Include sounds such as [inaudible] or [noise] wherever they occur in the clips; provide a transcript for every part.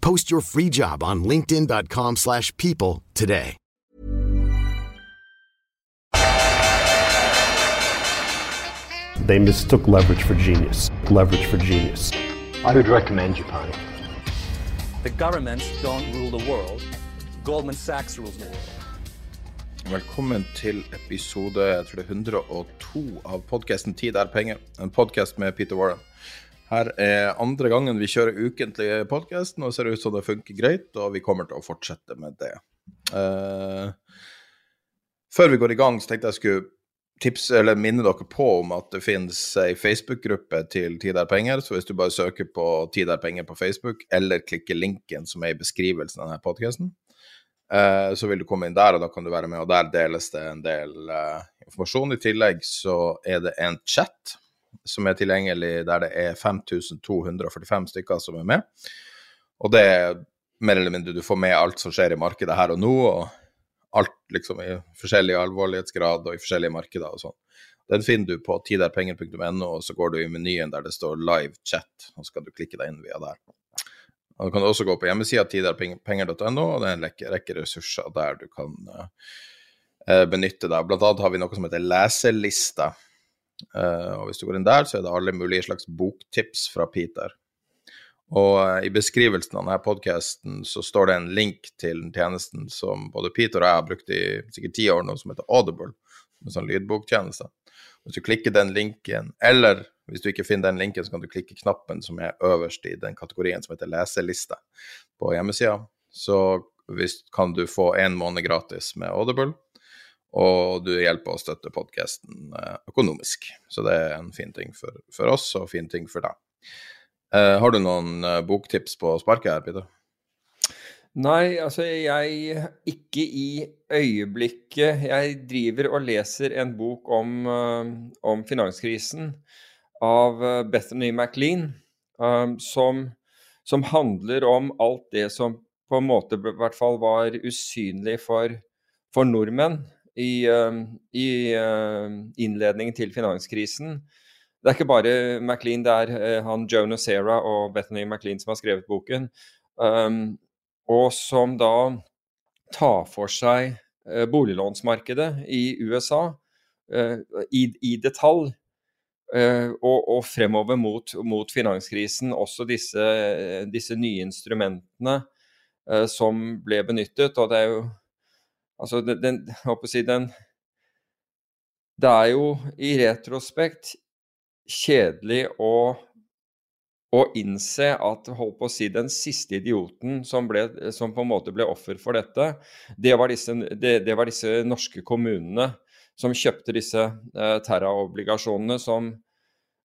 Post your free job on linkedin.com/people slash people today. They mistook leverage for genius. Leverage for genius. I would recommend you, Japan. The governments don't rule the world. Goldman Sachs rules the world. Velkommen til episode jeg tror det er 102 av podkasten 'Tid er penger'. En podkast med Peter Warren. Her er andre gangen vi kjører ukentlig podkast. Nå ser det ut som det funker greit, og vi kommer til å fortsette med det. Uh, før vi går i gang, så tenkte jeg skulle tipse, eller minne dere på om at det finnes ei Facebook-gruppe til Tid er penger. Så hvis du bare søker på Tid er penger på Facebook, eller klikker linken som er i beskrivelsen av denne podkasten, Eh, så vil du komme inn der, og da kan du være med. Og der deles det en del eh, informasjon. I tillegg så er det en chat som er tilgjengelig der det er 5245 stykker som er med. Og det er mer eller mindre du får med alt som skjer i markedet her og nå, og alt liksom i forskjellig alvorlighetsgrad og i forskjellige markeder og sånn. Den finner du på tiderpenger.no, og så går du i menyen der det står 'live chat', og så kan du klikke deg inn via der. Og Du kan også gå på hjemmesida tiderpenger.no, og det er en rekke, rekke ressurser der du kan uh, benytte deg. Blant annet har vi noe som heter leselista. Uh, og Hvis du går inn der, så er det alle mulige slags boktips fra Peter. Og uh, i beskrivelsen av denne podkasten så står det en link til den tjenesten som både Peter og jeg har brukt i sikkert ti år nå, som heter Audible. En sånn lydboktjeneste. Hvis du klikker den linken, eller hvis du ikke finner den linken, så kan du klikke knappen som er øverst i den kategorien som heter leseliste på hjemmesida. Så hvis, kan du få én måned gratis med Audible, og du hjelper å støtte podkasten økonomisk. Så det er en fin ting for, for oss, og fin ting for deg. Eh, har du noen eh, boktips på sparket her, Peter? Nei, altså jeg Ikke i øyeblikket. Jeg driver og leser en bok om, uh, om finanskrisen av Bethany McLean, som, som, handler om alt det som på en måte i hvert fall var usynlig for, for nordmenn i, uh, i innledningen til finanskrisen. Det er ikke bare McLean, det er han Joe Nocera og Bethany McLean som har skrevet boken. Um, og som da tar for seg eh, boliglånsmarkedet i USA eh, i, i, detalj. Eh, og, og, fremover mot, mot, finanskrisen også disse, disse nye instrumentene eh, som ble benyttet. Og det er jo Altså, den, den, si, den Det er jo i retrospekt kjedelig å å innse at holdt på å si, den siste idioten som, ble, som på en måte ble offer for dette, det var disse, det, det var disse norske kommunene som kjøpte disse eh, terraobligasjonene som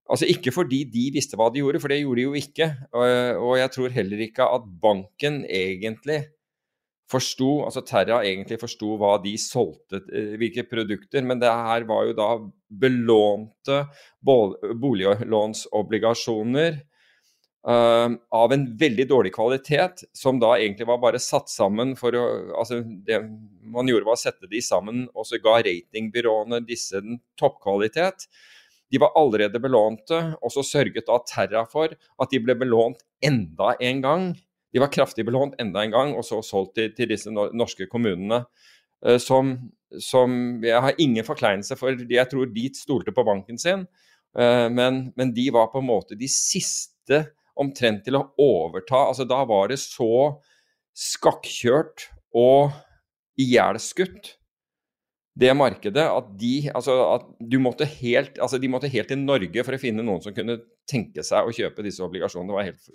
Altså ikke fordi de visste hva de gjorde, for det gjorde de jo ikke. Og, og jeg tror heller ikke at banken egentlig forsto, altså Terra egentlig forsto hva de solgte, eh, hvilke produkter. Men det her var jo da belånte boliglånsobligasjoner Uh, av en veldig dårlig kvalitet, som da egentlig var bare satt sammen for å altså Det man gjorde, var å sette de sammen, og så ga ratingbyråene disse den toppkvalitet. De var allerede belånte, og så sørget da Terra for at de ble belånt enda en gang. De var kraftig belånt enda en gang, og så solgt til, til disse norske kommunene. Uh, som, som, Jeg har ingen forkleinelse for, jeg tror de stolte på banken sin, uh, men, men de var på en måte de siste omtrent til å overta. Altså, da var det så skakkjørt og ihjelskutt det markedet at de altså at du måtte helt, altså de måtte helt til Norge for å finne noen som kunne tenke seg å kjøpe disse obligasjonene. Det var helt,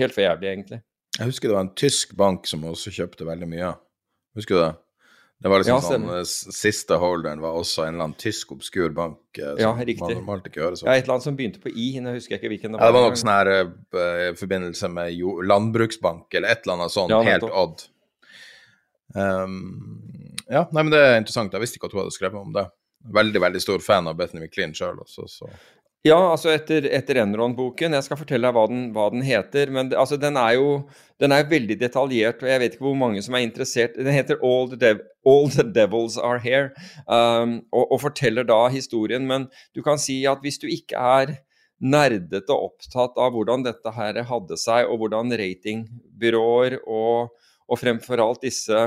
helt for jævlig, egentlig. Jeg husker det var en tysk bank som også kjøpte veldig mye. Husker du det? Det var liksom Ja, sånn eh, Siste holderen var også en eller annen tysk obskur bank. Som Ja, riktig. Man normalt ikke hører så. Ja, et eller annet som begynte på I, nå husker jeg ikke hvilken det Ja, det var nok sånn her uh, i forbindelse med jo, landbruksbank eller et eller annet sånn Ja, helt odd. Um, ja, nei, men det er interessant. Jeg visste ikke at hun hadde skrevet om det. Veldig, veldig stor fan av Bethany McLean sjøl også, så Ja, altså etter, etter Enron-boken. Jeg skal fortelle deg hva den, hva den heter. Men altså, den er jo den er veldig detaljert, og jeg vet ikke hvor mange som er interessert. Den heter All the, Dev All the Devils Are Here, um, og, og forteller da historien. Men du kan si at hvis du ikke er nerdete opptatt av hvordan dette her hadde seg, og hvordan ratingbyråer og, og fremfor alt disse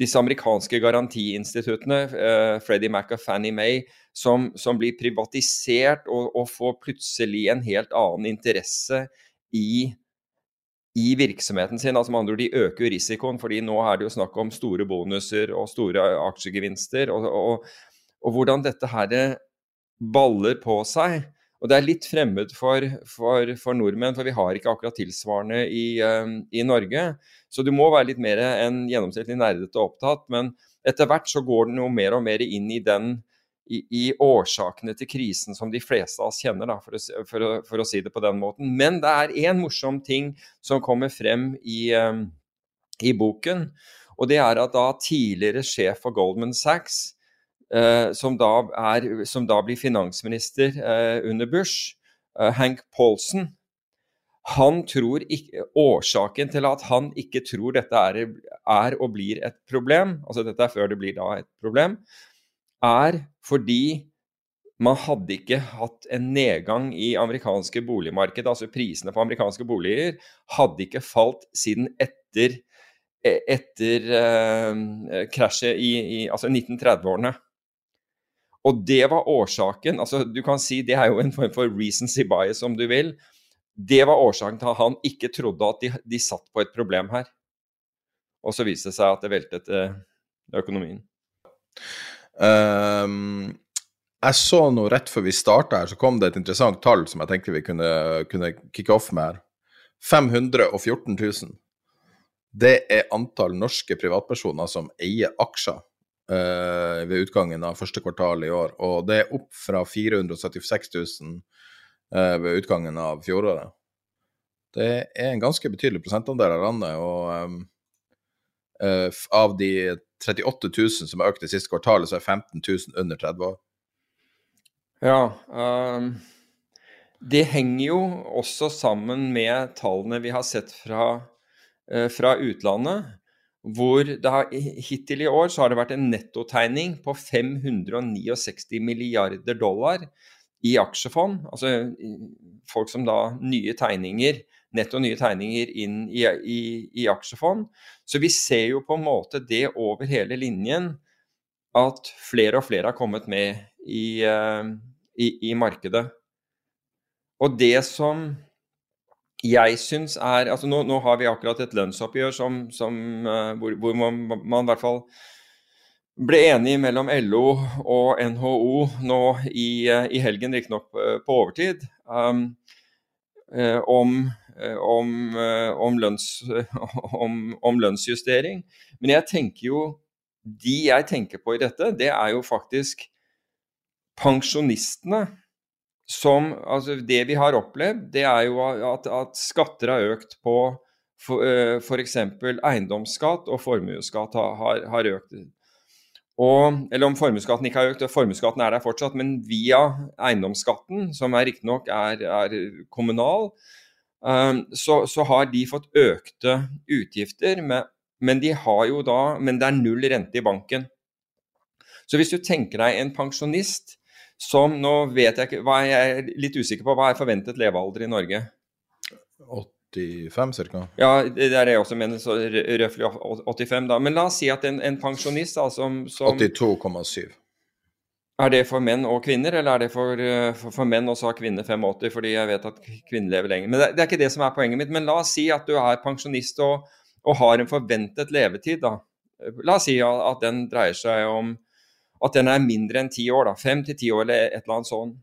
disse amerikanske garantiinstituttene, eh, Freddie Mac og Fannie Mae, som, som blir privatisert og, og får plutselig en helt annen interesse i, i virksomheten sin. Altså med andre ord, De øker risikoen, fordi nå er det jo snakk om store bonuser og store aksjegevinster. Og, og, og hvordan dette her baller på seg. Og det er litt fremmed for, for, for nordmenn, for vi har ikke akkurat tilsvarende i, eh, i Norge. Så du må være litt mer enn gjennomsnittlig nerdete opptatt. Men etter hvert så går den jo mer og mer inn i den i, i årsakene til krisen som de fleste av oss kjenner, da, for, å, å, for å si det på den måten. Men det er én morsom ting som kommer frem i, eh, i boken. Og det er at da tidligere sjef for Goldman Sachs, som, da er, som da blir finansminister eh, under Bush, eh, Hank Paulson, han tror ikke, Årsaken til at han ikke tror dette er, er og blir et problem, altså dette er før det blir da et problem, er fordi man hadde ikke hatt en nedgang i amerikanske boligmarked, altså prisene på amerikanske boliger hadde ikke falt siden etter, etter eh, krasjet i, i altså 1930-årene. Og det var årsaken altså Du kan si det er jo en form for recency bias, om du vil. Det var årsaken til at han ikke trodde at de, de satt på et problem her. Og så viste det seg at det veltet eh, økonomien. Um, jeg så nå rett før vi starta her, så kom det et interessant tall som jeg tenkte vi kunne, kunne kicke off med her. 514 000. Det er antall norske privatpersoner som eier aksjer eh, ved utgangen av første kvartal i år. Og det er opp fra 476 000 uh, ved utgangen av fjoråret. Det er en ganske betydelig prosentandel av landet, og um, uh, av de 38 000 som har økt det siste kvartalet, så er 15 000 under 30 år. Ja, um, det henger jo også sammen med tallene vi har sett fra, fra utlandet. Hvor det har, hittil i år så har det vært en nettotegning på 569 milliarder dollar i aksjefond. Altså folk som da nye tegninger, netto nye tegninger inn i, i, i aksjefond. Så vi ser jo på en måte det over hele linjen at flere og flere har kommet med i, eh, i, i markedet. Og det som jeg syns er altså nå, nå har vi akkurat et lønnsoppgjør som, som, eh, hvor, hvor man, man i hvert fall ble enig mellom LO og NHO nå i, eh, i helgen, riktignok på, på overtid, um, eh, om, eh, om, eh, om, lønns, [laughs] om lønnsjustering. Men jeg tenker jo De jeg tenker på i dette, det er jo faktisk pensjonistene som Altså, det vi har opplevd, det er jo at, at skatter har økt på f.eks. eiendomsskatt og formuesskatt har, har, økt. Og, eller om formuesskatten ikke har økt, formuesskatten er der fortsatt, men via eiendomsskatten, som riktignok er, er kommunal, um, så, så har de fått økte utgifter, med, men, de har jo da, men det er null rente i banken. Så hvis du tenker deg en pensjonist som nå vet jeg ikke, hva jeg er litt usikker på, hva er forventet levealder i Norge? 85 ca. Ja, det er det jeg også mener, så røftlig 85 da. Men la oss si at en, en pensjonist da, som, som 82,7. Er det for menn og kvinner, eller er det for, eh, for, for menn og så har kvinner 85, fordi jeg vet at kvinner lever lenger. Men det, det er ikke det som er poenget mitt. Men la oss si at du er pensjonist og, og har en forventet levetid da, La oss si at den dreier seg om at den er mindre enn ti år, da, fem til ti år eller et eller annet sånt.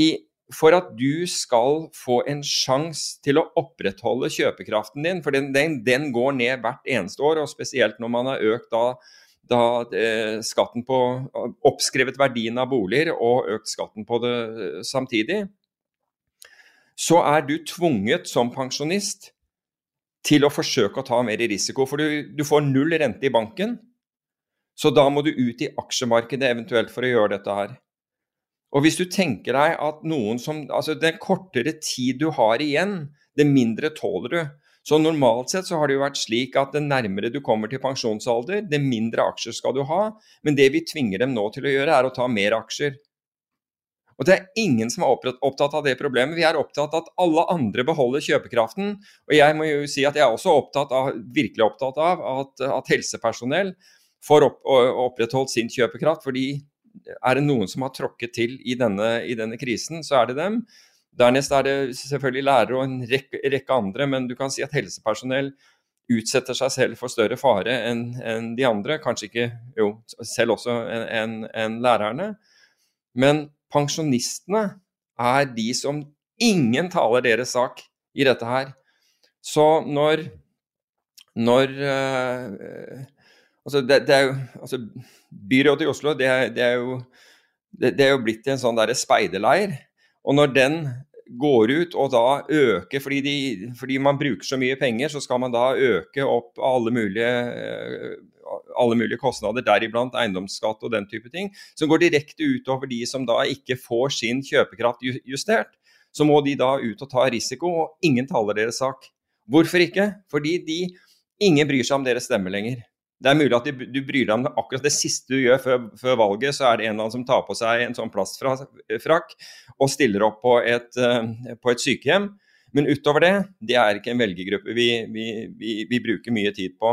I, for at du skal få en sjanse til å opprettholde kjøpekraften din, for den, den, den, går ned hvert eneste år, og spesielt når man har økt da, da eh, skatten på Oppskrevet verdien av boliger og økt skatten på det samtidig, så er du tvunget som pensjonist til å forsøke å ta mer risiko. For du, du, får null rente i banken, så da må du ut i aksjemarkedet eventuelt for å gjøre dette her. Og hvis du tenker deg at noen som Altså, den kortere tid du har igjen, det mindre tåler du. Så normalt sett så har det jo vært slik at det nærmere du kommer til pensjonsalder, det mindre aksjer skal du ha. Men det vi tvinger dem nå til å gjøre, er å ta mer aksjer. Og det er ingen som er opptatt av det problemet. Vi er opptatt av at alle andre beholder kjøpekraften. Og jeg må jo si at jeg er også opptatt av, virkelig opptatt av at, at helsepersonell får opp, opprettholdt sin kjøpekraft. fordi er det noen som har tråkket til i denne, i denne, krisen, så er det dem. Dernest er det selvfølgelig lærere og en rekke, rekke, andre, men du kan si at helsepersonell utsetter seg selv for større fare enn en de andre. Kanskje ikke jo, selv også enn en, lærerne. Men pensjonistene er de som ingen taler deres sak i dette her. Så når, når uh, altså det, det, jo, altså Byrådet i Oslo det er, det er jo, det, er jo blitt en sånn speiderleir. Og når den går ut og da øker fordi, de, fordi, man bruker så mye penger, så skal man da øke opp alle mulige alle mulige kostnader, deriblant eiendomsskatt og den type ting, som går direkte utover de som da ikke får sin kjøpekraft justert. Så må de da ut og ta risiko, og ingen taler deres sak. Hvorfor ikke? Fordi de, ingen bryr seg om deres stemme lenger. Det er mulig at du bryr deg om akkurat det siste du gjør før, før, valget, så er det en eller annen som tar på seg en sånn plastfrakk og stiller opp på et, uh, på et, sykehjem. Men utover det, det er ikke en velgergruppe vi, vi, vi, vi bruker mye tid på.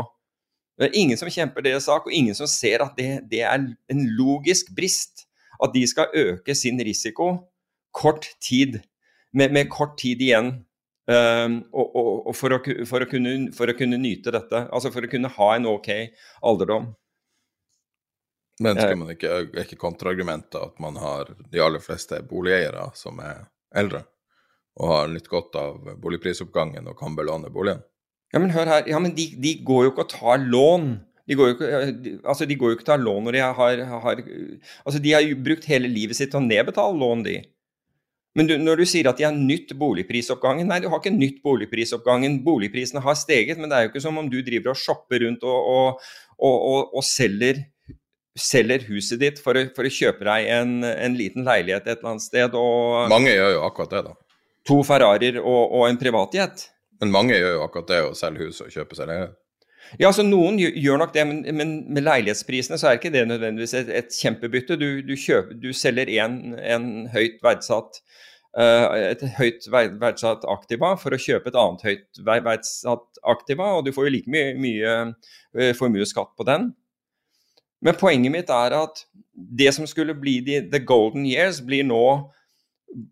Det er ingen som kjemper deres sak, og ingen som ser at det, det er en logisk brist at de skal øke sin risiko kort tid, med, med kort tid igjen. Um, og, og, og for, å, for, å kunne, for, å, kunne, nyte dette. Altså for å kunne ha en OK alderdom. Men skal eh. man ikke, er ikke kontraargumentet at man har de aller fleste boligeiere som er eldre, og har nytt godt av boligprisoppgangen og kan belåne boligen? Ja, men hør her. Ja, men de, de går jo ikke og tar lån. De går, jo ikke, altså de går jo ikke og tar lån når de har, har Altså, de har jo brukt hele livet sitt til å nedbetale lån, de. Men du, når du sier at de har nytt boligprisoppgangen Nei, du har ikke nytt boligprisoppgangen. Boligprisene har steget, men det er jo ikke som om du driver og shopper rundt og, og, og, og selger, selger, huset ditt for å, for å kjøpe deg en, en, liten leilighet et eller annet sted. Mange gjør jo akkurat det, da. To Ferrarier og, en privatjet. Men mange gjør jo akkurat det å selge hus og kjøpe seg leilighet. Ja, altså Noen gjør nok det, men, men, med leilighetsprisene så er ikke det nødvendigvis et, et kjempebytte. Du, du, kjøper, du selger en, en, høyt verdsatt uh, et høyt verdsatt aktiva for å kjøpe et annet høyt verdsatt aktiva, og du får jo like mye, mye uh, formuesskatt på den. Men poenget mitt er at det som skulle bli de, the golden years, blir, nå,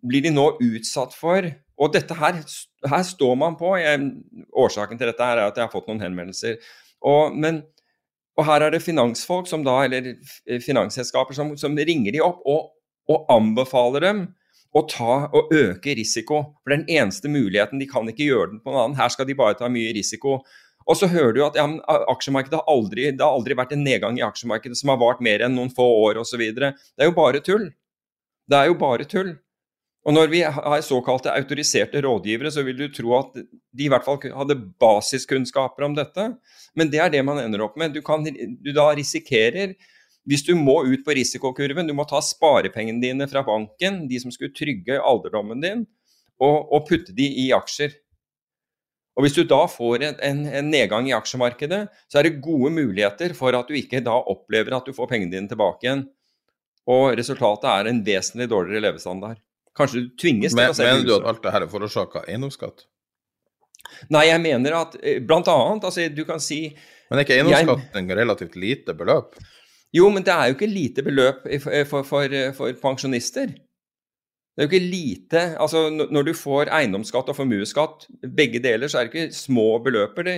blir de nå utsatt for og dette her, her står man på. Jeg, årsaken til dette er at jeg har fått noen henvendelser. Og, men, og her er det finansfolk som da, eller finansselskaper som, som ringer de opp og, og, anbefaler dem å ta og øke risiko. For den eneste muligheten, de kan ikke gjøre den på noen annen. Her skal de bare ta mye risiko. Og så hører du at ja, aksjemarkedet har aldri, det har aldri vært en nedgang i aksjemarkedet som har vart mer enn noen få år osv. Det er jo bare tull. Det er jo bare tull. Og når vi har såkalte autoriserte rådgivere, så vil du tro at de i hvert fall hadde basiskunnskaper om dette. Men det er det man ender opp med. Du, kan, du da risikerer hvis du må ut på risikokurven, du må ta sparepengene dine fra banken, de som skulle trygge alderdommen din, og, og putte de i aksjer. Og Hvis du da får en, en, en, nedgang i aksjemarkedet, så er det gode muligheter for at du ikke da opplever at du får pengene dine tilbake igjen. Og resultatet er en vesentlig dårligere levestandard. Kanskje du tvinges til å selge Mener du at alt det her er forårsaka eiendomsskatt? Nei, jeg mener at eh, blant annet altså du kan si Men er ikke eiendomsskatt en relativt lite beløp? Jo, men det er jo ikke lite beløp for, for, for, pensjonister. Det er jo ikke lite Altså, når du får eiendomsskatt og formuesskatt, begge deler, så er det ikke små beløper.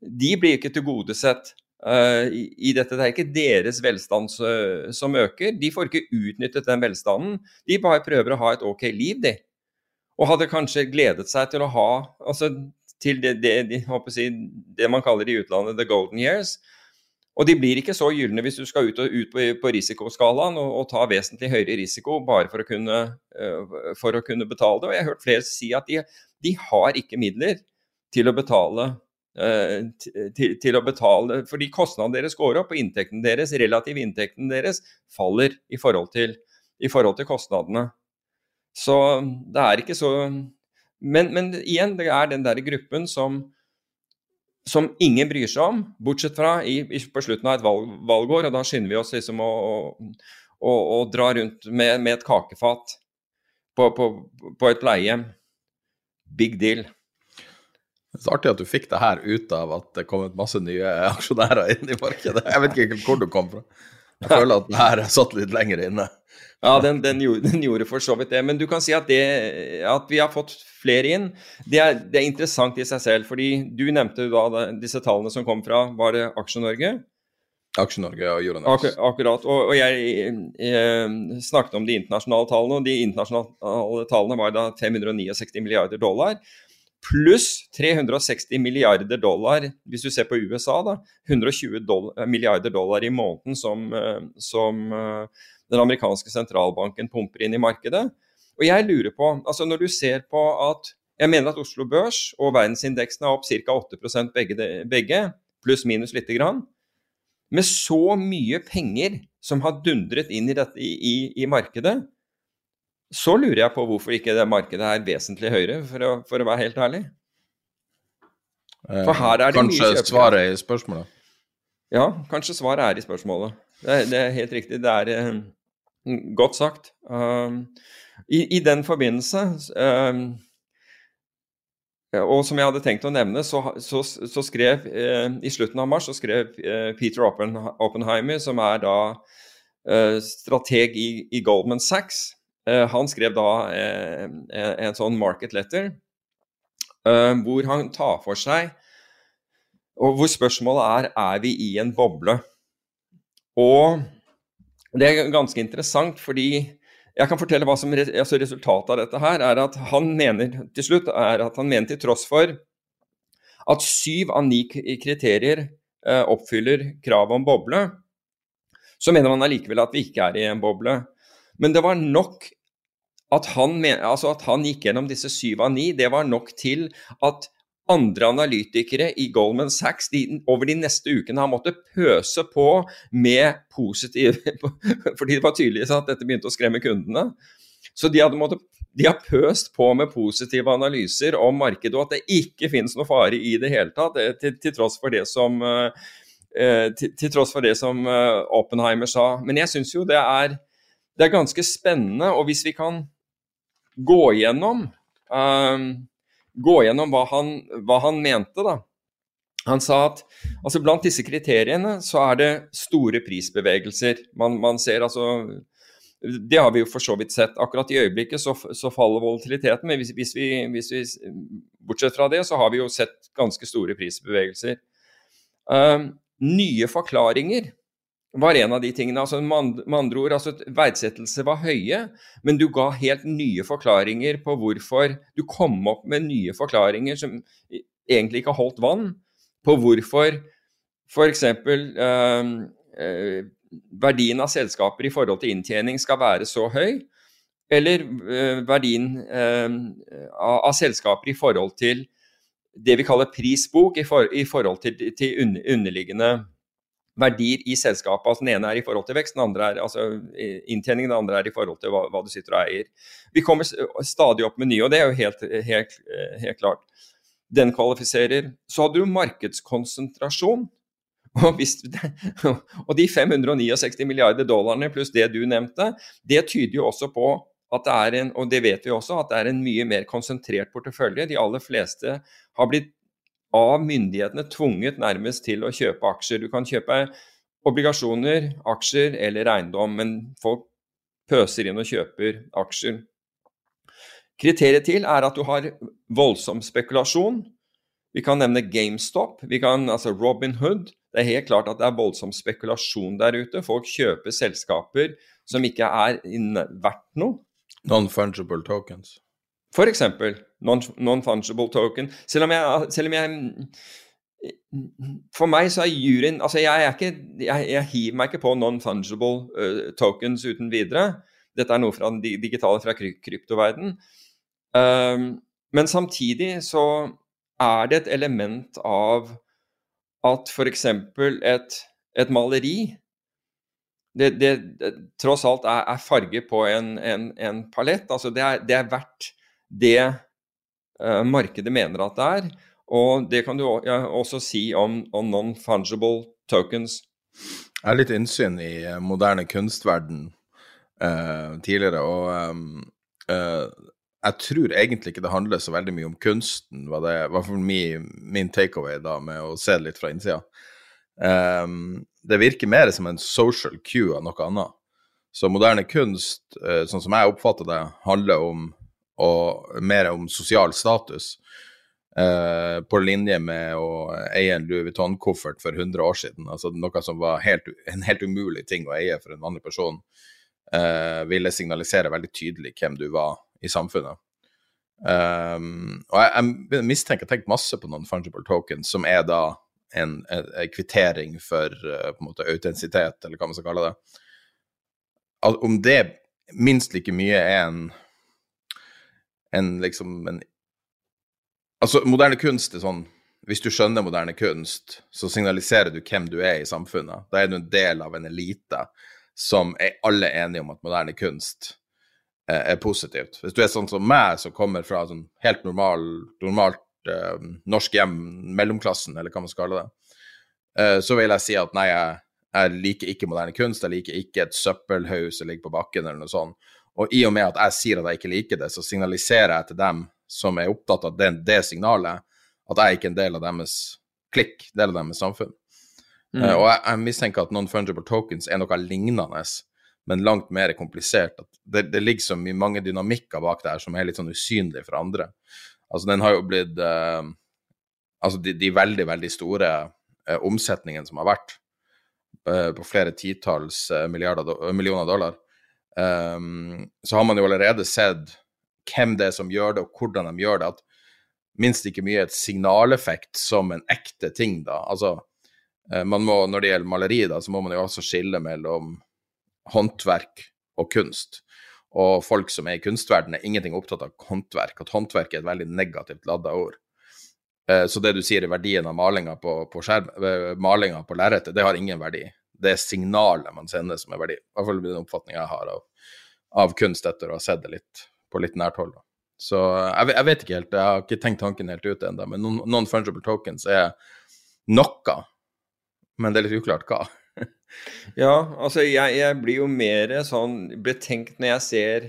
De, blir ikke tilgodesett i, i, dette. Det er ikke deres velstand som øker. De får ikke utnyttet den velstanden. De bare prøver å ha et ok liv, de. Og hadde kanskje gledet seg til å ha altså til det, det, de, si, det man kaller i utlandet the golden years. Og de blir ikke så gylne hvis du skal ut, og, ut på, på, risikoskalaen og, og, ta vesentlig høyere risiko bare for å, kunne, uh, for å kunne betale det. Og jeg har hørt flere si at de, de har ikke midler til å betale til, til, å betale fordi kostnadene deres går opp, og inntekten deres, relativ inntekten deres faller i forhold til, i forhold til kostnadene. Så det er ikke så men, men, igjen, det er den der gruppen som, som ingen bryr seg om, bortsett fra i, i, på slutten av et valg, valgår, og da skynder vi oss liksom å, å, å dra rundt med, med et kakefat på, på, på et pleiehjem. Big deal. Det er artig at du fikk det her ut av at det kom ut masse nye aksjonærer inn i markedet. Jeg vet ikke hvor du kom fra. Jeg [laughs] føler at det her satt litt lenger inne. Ja, den, den, gjorde, den, gjorde, for så vidt det. Men du kan si at, det, at vi har fått flere inn, det er, det er, interessant i seg selv. fordi du nevnte da disse tallene som kom fra Var det Aksje-Norge? Aksje-Norge og Euronex. Ak akkurat. Og, og jeg, eh, snakket om de internasjonale tallene, og de internasjonale tallene var da 569 milliarder dollar. Pluss 360 milliarder dollar, hvis du ser på USA, da. 120 dollar, milliarder dollar i måneden som, eh, som den amerikanske sentralbanken pumper inn i markedet. Og jeg lurer på, altså når du ser på at jeg mener at Oslo Børs og verdensindeksen er opp ca. 8% begge, begge pluss-minus lite grann. Med så mye penger som har dundret inn i, dette, i, i, markedet, så lurer jeg på hvorfor ikke det markedet er vesentlig høyere, for å, for å være helt ærlig. For her er det kanskje mye Kanskje svaret er i spørsmålet? Ja, kanskje svaret er i spørsmålet. Det det er helt riktig. Det er um, godt sagt. Um, i, i, den forbindelse um, og som jeg hadde tenkt å nevne, så, så, så skrev eh, I slutten av mars så skrev eh, Peter Oppen, Oppenheimer, som er da eh, strateg i, i, Goldman Sachs, eh, han skrev da eh, en, sånn market letter eh, hvor han tar for seg og hvor spørsmålet er er vi i en boble. Og det er ganske interessant, fordi jeg kan fortelle hva som altså resultatet av dette her er at han mener til slutt er at han mener til tross for at syv av ni kriterier eh, oppfyller kravet om boble, så mener man allikevel at vi ikke er i en boble. Men det var nok at han, altså at han gikk gjennom disse syv av ni, det var nok til at andre analytikere i Goldman Sachs de, over de neste ukene har måttet pøse på med positive [laughs] Fordi det var tydelig at dette begynte å skremme kundene. Så de, måttet, de har pøst på med positive analyser om markedet, og at det ikke finnes noe fare i det hele tatt, eh, til, til tross for det som uh, til, til, tross for det som Oppenheimer sa. Men jeg syns jo det er, det er ganske spennende, og hvis vi kan gå gjennom um, gå gjennom hva han, hva han mente. da. Han sa at altså blant disse kriteriene så er det store prisbevegelser. Man, man, ser altså Det har vi jo for så vidt sett. Akkurat i øyeblikket så, så faller volatiliteten, men hvis, hvis, vi, hvis, vi, bortsett fra det så har vi jo sett ganske store prisbevegelser. Um, nye forklaringer var en av de tingene. altså Med andre ord, altså verdsettelse var høye, men du ga helt nye forklaringer på hvorfor Du kom opp med nye forklaringer som egentlig ikke holdt vann, på hvorfor f.eks. Eh, eh, verdien av selskaper i forhold til inntjening skal være så høy, eller eh, verdien eh, av, av, selskaper i forhold til det vi kaller prisbok, i, for, i forhold til, til underliggende verdier i selskapet. Altså, den ene er i forhold til vekst, den andre er altså, inntjening, den andre er i forhold til hva, hva, du sitter og eier. Vi kommer stadig opp med nye, og det er jo helt, helt, helt klart. Den kvalifiserer. Så hadde du markedskonsentrasjon. Og, hvis, [laughs] og, de 569 milliarder dollarene pluss det du nevnte, det tyder jo også på at det er en, og det vet vi også, at det er en mye mer konsentrert portefølje. De aller fleste har blitt av myndighetene tvunget nærmest til å kjøpe aksjer. Du kan kjøpe obligasjoner, aksjer eller eiendom, men folk pøser inn og kjøper aksjer. Kriteriet til er at du har voldsom spekulasjon. Vi kan nevne GameStop, vi kan, altså Robin Hood. det er helt klart at det er voldsom spekulasjon der ute. Folk kjøper selskaper som ikke er verdt noe. Non-fungible tokens. For eksempel non-fungible token. Selv om jeg, selv om jeg for meg så er juryen altså jeg, er ikke, jeg, jeg hiver meg ikke på non-fungible uh, tokens uten videre. Dette er noe fra den digitale, fra kry kryptoverden. Um, men samtidig så er det et element av at f.eks. Et, et maleri det, det, det, tross alt er, er farge på en, en, en palett. Altså det er, det er verdt det uh, markedet mener at det er. Og det kan du også si om, om non-fungible tokens. Jeg har litt innsyn i eh, moderne kunstverden uh, tidligere, og um, uh, jeg tror egentlig ikke det handler så veldig mye om kunsten, var det var for min, min takeaway da, med å se det litt fra innsida. Um, det virker mer som en social cue av noe annet. Så moderne kunst, uh, sånn som jeg oppfatter det, handler om og mer om sosial status. Uh, på linje med å eie en Louis Vuitton-koffert for 100 år siden. Altså noe som var helt, en helt umulig ting å eie for en vanlig person. Uh, ville signalisere veldig tydelig hvem du var i samfunnet. Um, og jeg, jeg mistenker, jeg har tenkt masse på noen fungible tokens, som er da en, en, en kvittering for uh, på en måte autentisitet, eller hva man skal kalle det. Al om det minst like mye er en en liksom en Altså, moderne kunst er sånn Hvis du skjønner moderne kunst, så signaliserer du hvem du er i samfunnet. Da er du en del av en elite som er alle enige om at moderne kunst eh, er positivt. Hvis du er sånn som meg, som kommer fra sånn helt normal, normalt eh, norsk hjem, mellomklassen, eller hva man skal kalle det, eh, så vil jeg si at nei, jeg, jeg liker ikke moderne kunst, jeg liker ikke et søppelhaug som ligger på bakken, eller noe sånt. Og i og med at jeg sier at jeg ikke liker det, så signaliserer jeg til dem som er opptatt av det, det signalet, at jeg ikke er en del av deres klikk, del av deres samfunn. Mm. Uh, og jeg, jeg, mistenker at non-fungible tokens er noe lignende, men langt mer komplisert. Det, det ligger så mye mange dynamikker bak det her som er litt sånn usynlige for andre. Altså, den har jo blitt uh, Altså, de, de, veldig, veldig store uh, omsetningene som har vært, på flere titalls millioner dollar, um, så har man jo allerede sett hvem det er som gjør det, og hvordan de gjør det. at Minst ikke mye et signaleffekt som en ekte ting, da. Altså, eh, man må, når det gjelder maleri, da, så må man jo også skille mellom håndverk og kunst. Og folk som er i kunstverdenen, er ingenting opptatt av håndverk. At håndverk er et veldig negativt ladda ord. Eh, så det du sier i verdien av malinga på, på, skjerm, eh, malinga på lerretet, det har ingen verdi. Det signalet man sender som er verdi. I hvert fall den oppfatninga jeg har av, av kunst etter å ha sett det litt på litt nært hold. Så jeg, jeg, vet ikke helt, jeg har ikke tenkt tanken helt ut ennå, men non-fungible tokens er noe, men det er litt uklart hva. [laughs] ja, altså jeg, jeg, blir jo mer sånn betenkt når jeg ser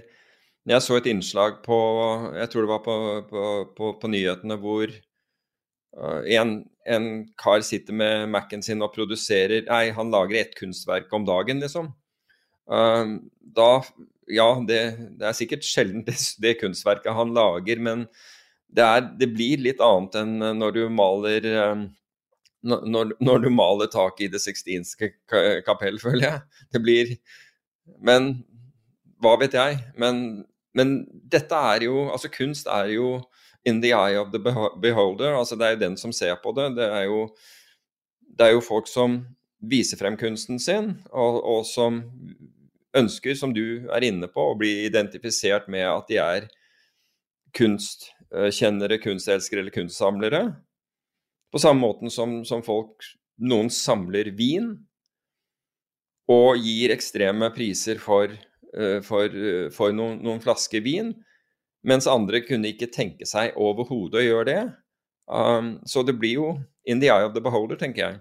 Jeg så et innslag på Jeg tror det var på, på, på, på nyhetene hvor en, en, kar sitter med Mac-en sin og produserer Nei, han lager ett kunstverk om dagen, liksom. Uh, da ja, det, det, er sikkert sjelden det, det, kunstverket han lager, men det, er, det, blir litt annet enn når du maler eh, når, når du maler tak i Det sixtinske kapell, føler jeg. Det blir Men hva vet jeg? Men, men dette er jo Altså, kunst er jo in the eye of the beholder. Altså, det er jo den som ser på det. Det er jo, det er jo folk som viser frem kunsten sin, og, og som ønsker, som du er inne på, å bli identifisert med at de er kunstkjennere, kunstelskere eller kunstsamlere. På samme måten som, som folk Noen samler vin og gir ekstreme priser for, for, eh, for noen, noen, flasker vin, mens andre kunne ikke tenke seg overhodet å gjøre det. Um, så det blir jo in the eye of the beholder, tenker jeg.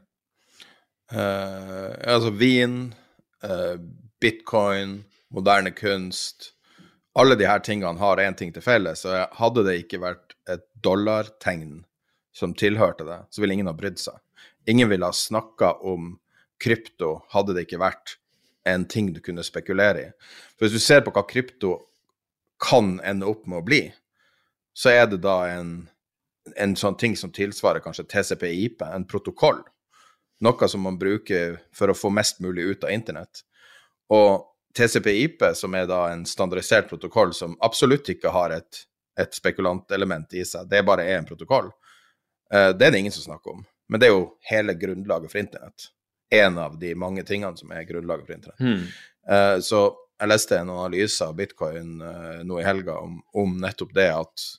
Uh, altså vin, uh, bitcoin, moderne kunst Alle her tingene har én ting til felles. og Hadde det ikke vært et dollartegn som tilhørte det, så ville ingen ha brydd seg. Ingen ville ha snakka om krypto hadde det ikke vært en ting du kunne spekulere i. For Hvis du ser på hva krypto kan ende opp med å bli, så er det da en, en sånn ting som tilsvarer kanskje TCP-IP, en protokoll. noe som man bruker for å få mest mulig ut av internett. Og TCP-IP, som er da en standardisert protokoll som absolutt ikke har et, et spekulantelement i seg, det bare er en protokoll, uh, det er det ingen som snakker om. Men det er jo hele grunnlaget for internett. En av de mange tingene som er grunnlaget for internett. Mm. Uh, så jeg leste en analyse av bitcoin uh, nå i helga om, om, nettopp det at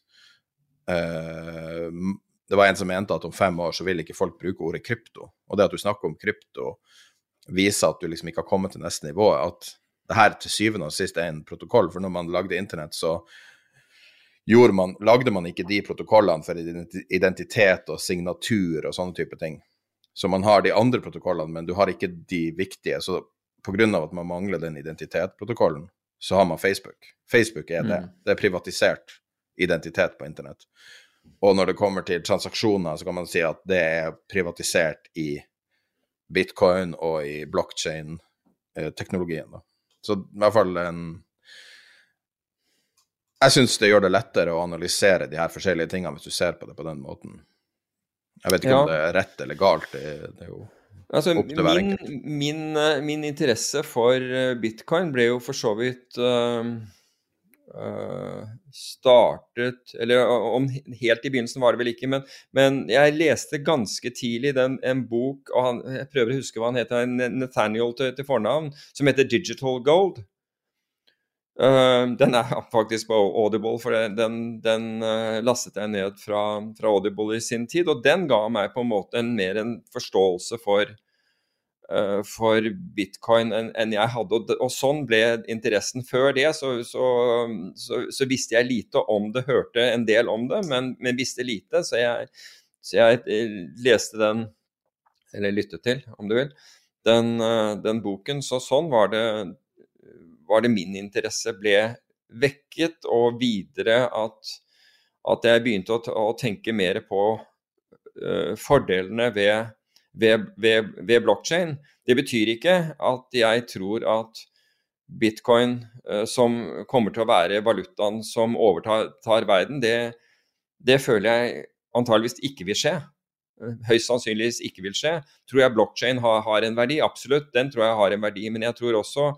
det var en som mente at om fem år så vil ikke folk bruke ordet krypto. Og det at du snakker om krypto, viser at du liksom ikke har kommet til neste nivå. At det her til syvende og sist er en protokoll. For når man lagde internett, så man, lagde man ikke de protokollene for identitet og signatur og sånne type ting. Så man har de andre protokollene, men du har ikke de viktige. Så pga. at man mangler den identitetsprotokollen, så har man Facebook. Facebook er det. Mm. Det er privatisert identitet på internett. Og når det kommer til transaksjoner, så kan man si at det er privatisert i bitcoin og i blockchain-teknologien. Eh, så i hvert fall en Jeg syns det gjør det lettere å analysere de her forskjellige tingene hvis du ser på det på den måten. Jeg vet ikke ja. om det er rett eller galt, det, det er jo altså, opp til hver enkelt. Min, eh, min, interesse for eh, bitcoin ble jo for så vidt uh, startet Eller om helt i begynnelsen var det vel ikke, men, men jeg leste ganske tidlig den, en bok og han, Jeg prøver å huske hva han heter, Nathaniel til, til fornavn, som heter Digital Gold. Uh, den er [laughs] faktisk på Audible, for den, den uh, lastet jeg ned fra, fra, Audible i sin tid. Og den ga meg på en måte en, mer en forståelse for, uh, for bitcoin enn en jeg hadde. Og, og, sånn ble interessen. Før det så, så, så, så, visste jeg lite om det, hørte en del om det, men, men visste lite. Så jeg, jeg, leste den, eller lyttet til, om du vil, den, den boken. Så sånn var det var det min interesse ble vekket, og videre at, at jeg begynte å, å, tenke mer på uh, fordelene ved, ved, ved, ved blokkjede. Det betyr ikke at jeg tror at bitcoin, uh, som kommer til å være valutaen som overtar verden, det, det føler jeg antageligvis ikke vil skje høyst sannsynligvis ikke vil skje. Tror jeg blokkjede har, har, en verdi? Absolutt, den tror jeg har en verdi. Men jeg tror også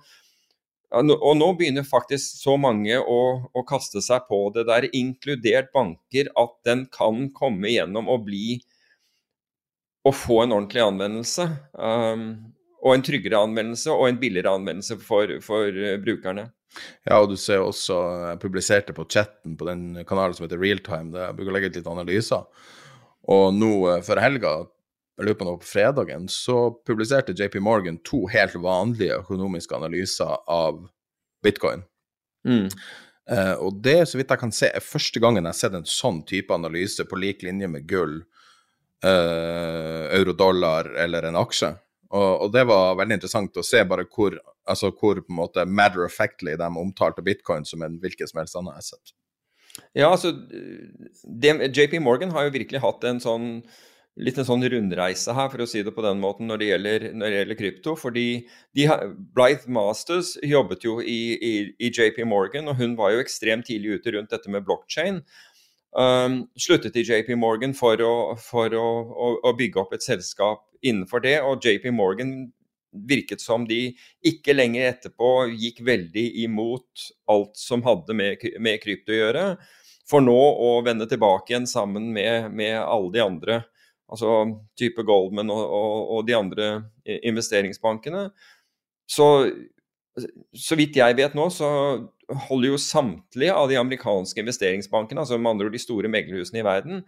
og nå begynner faktisk så mange å, å, kaste seg på det der, inkludert banker, at den kan komme gjennom og bli Å få en ordentlig anvendelse. Um, og en tryggere anvendelse og en billigere anvendelse for, for uh, brukerne. Ja, og du ser også Jeg publiserte på chatten på den kanalen som heter Realtime, der jeg bruker å legge ut litt analyser. Og nå uh, før helga jeg lurer på noe på fredagen, så publiserte JP Morgan to helt vanlige økonomiske analyser av bitcoin. Mm. Uh, og det, så vidt jeg kan se, er første gangen jeg har sett en sånn type analyse på lik linje med gull, uh, euro-dollar eller en aksje. Og, og, det var veldig interessant å se bare hvor, altså hvor på en måte matter of factly de omtalte bitcoin som en hvilken som helst annen asset. Ja, altså det, JP Morgan har jo virkelig hatt en sånn litt en sånn rundreise her, for å si det på den måten, når det gjelder, når det gjelder krypto. fordi de, Blythe Masters jobbet jo i, i, i, JP Morgan, og hun var jo ekstremt tidlig ute rundt dette med blockchain. Um, sluttet i JP Morgan for, å, for å, å, å, bygge opp et selskap innenfor det, og JP Morgan virket som de ikke lenger etterpå gikk veldig imot alt som hadde med, med krypto å gjøre, for nå å vende tilbake igjen sammen med, med alle de andre altså type Goldman og, og, og de andre investeringsbankene. Så, så vidt jeg vet nå, så holder jo samtlige av de amerikanske investeringsbankene, altså med andre ord de store meglerhusene i verden,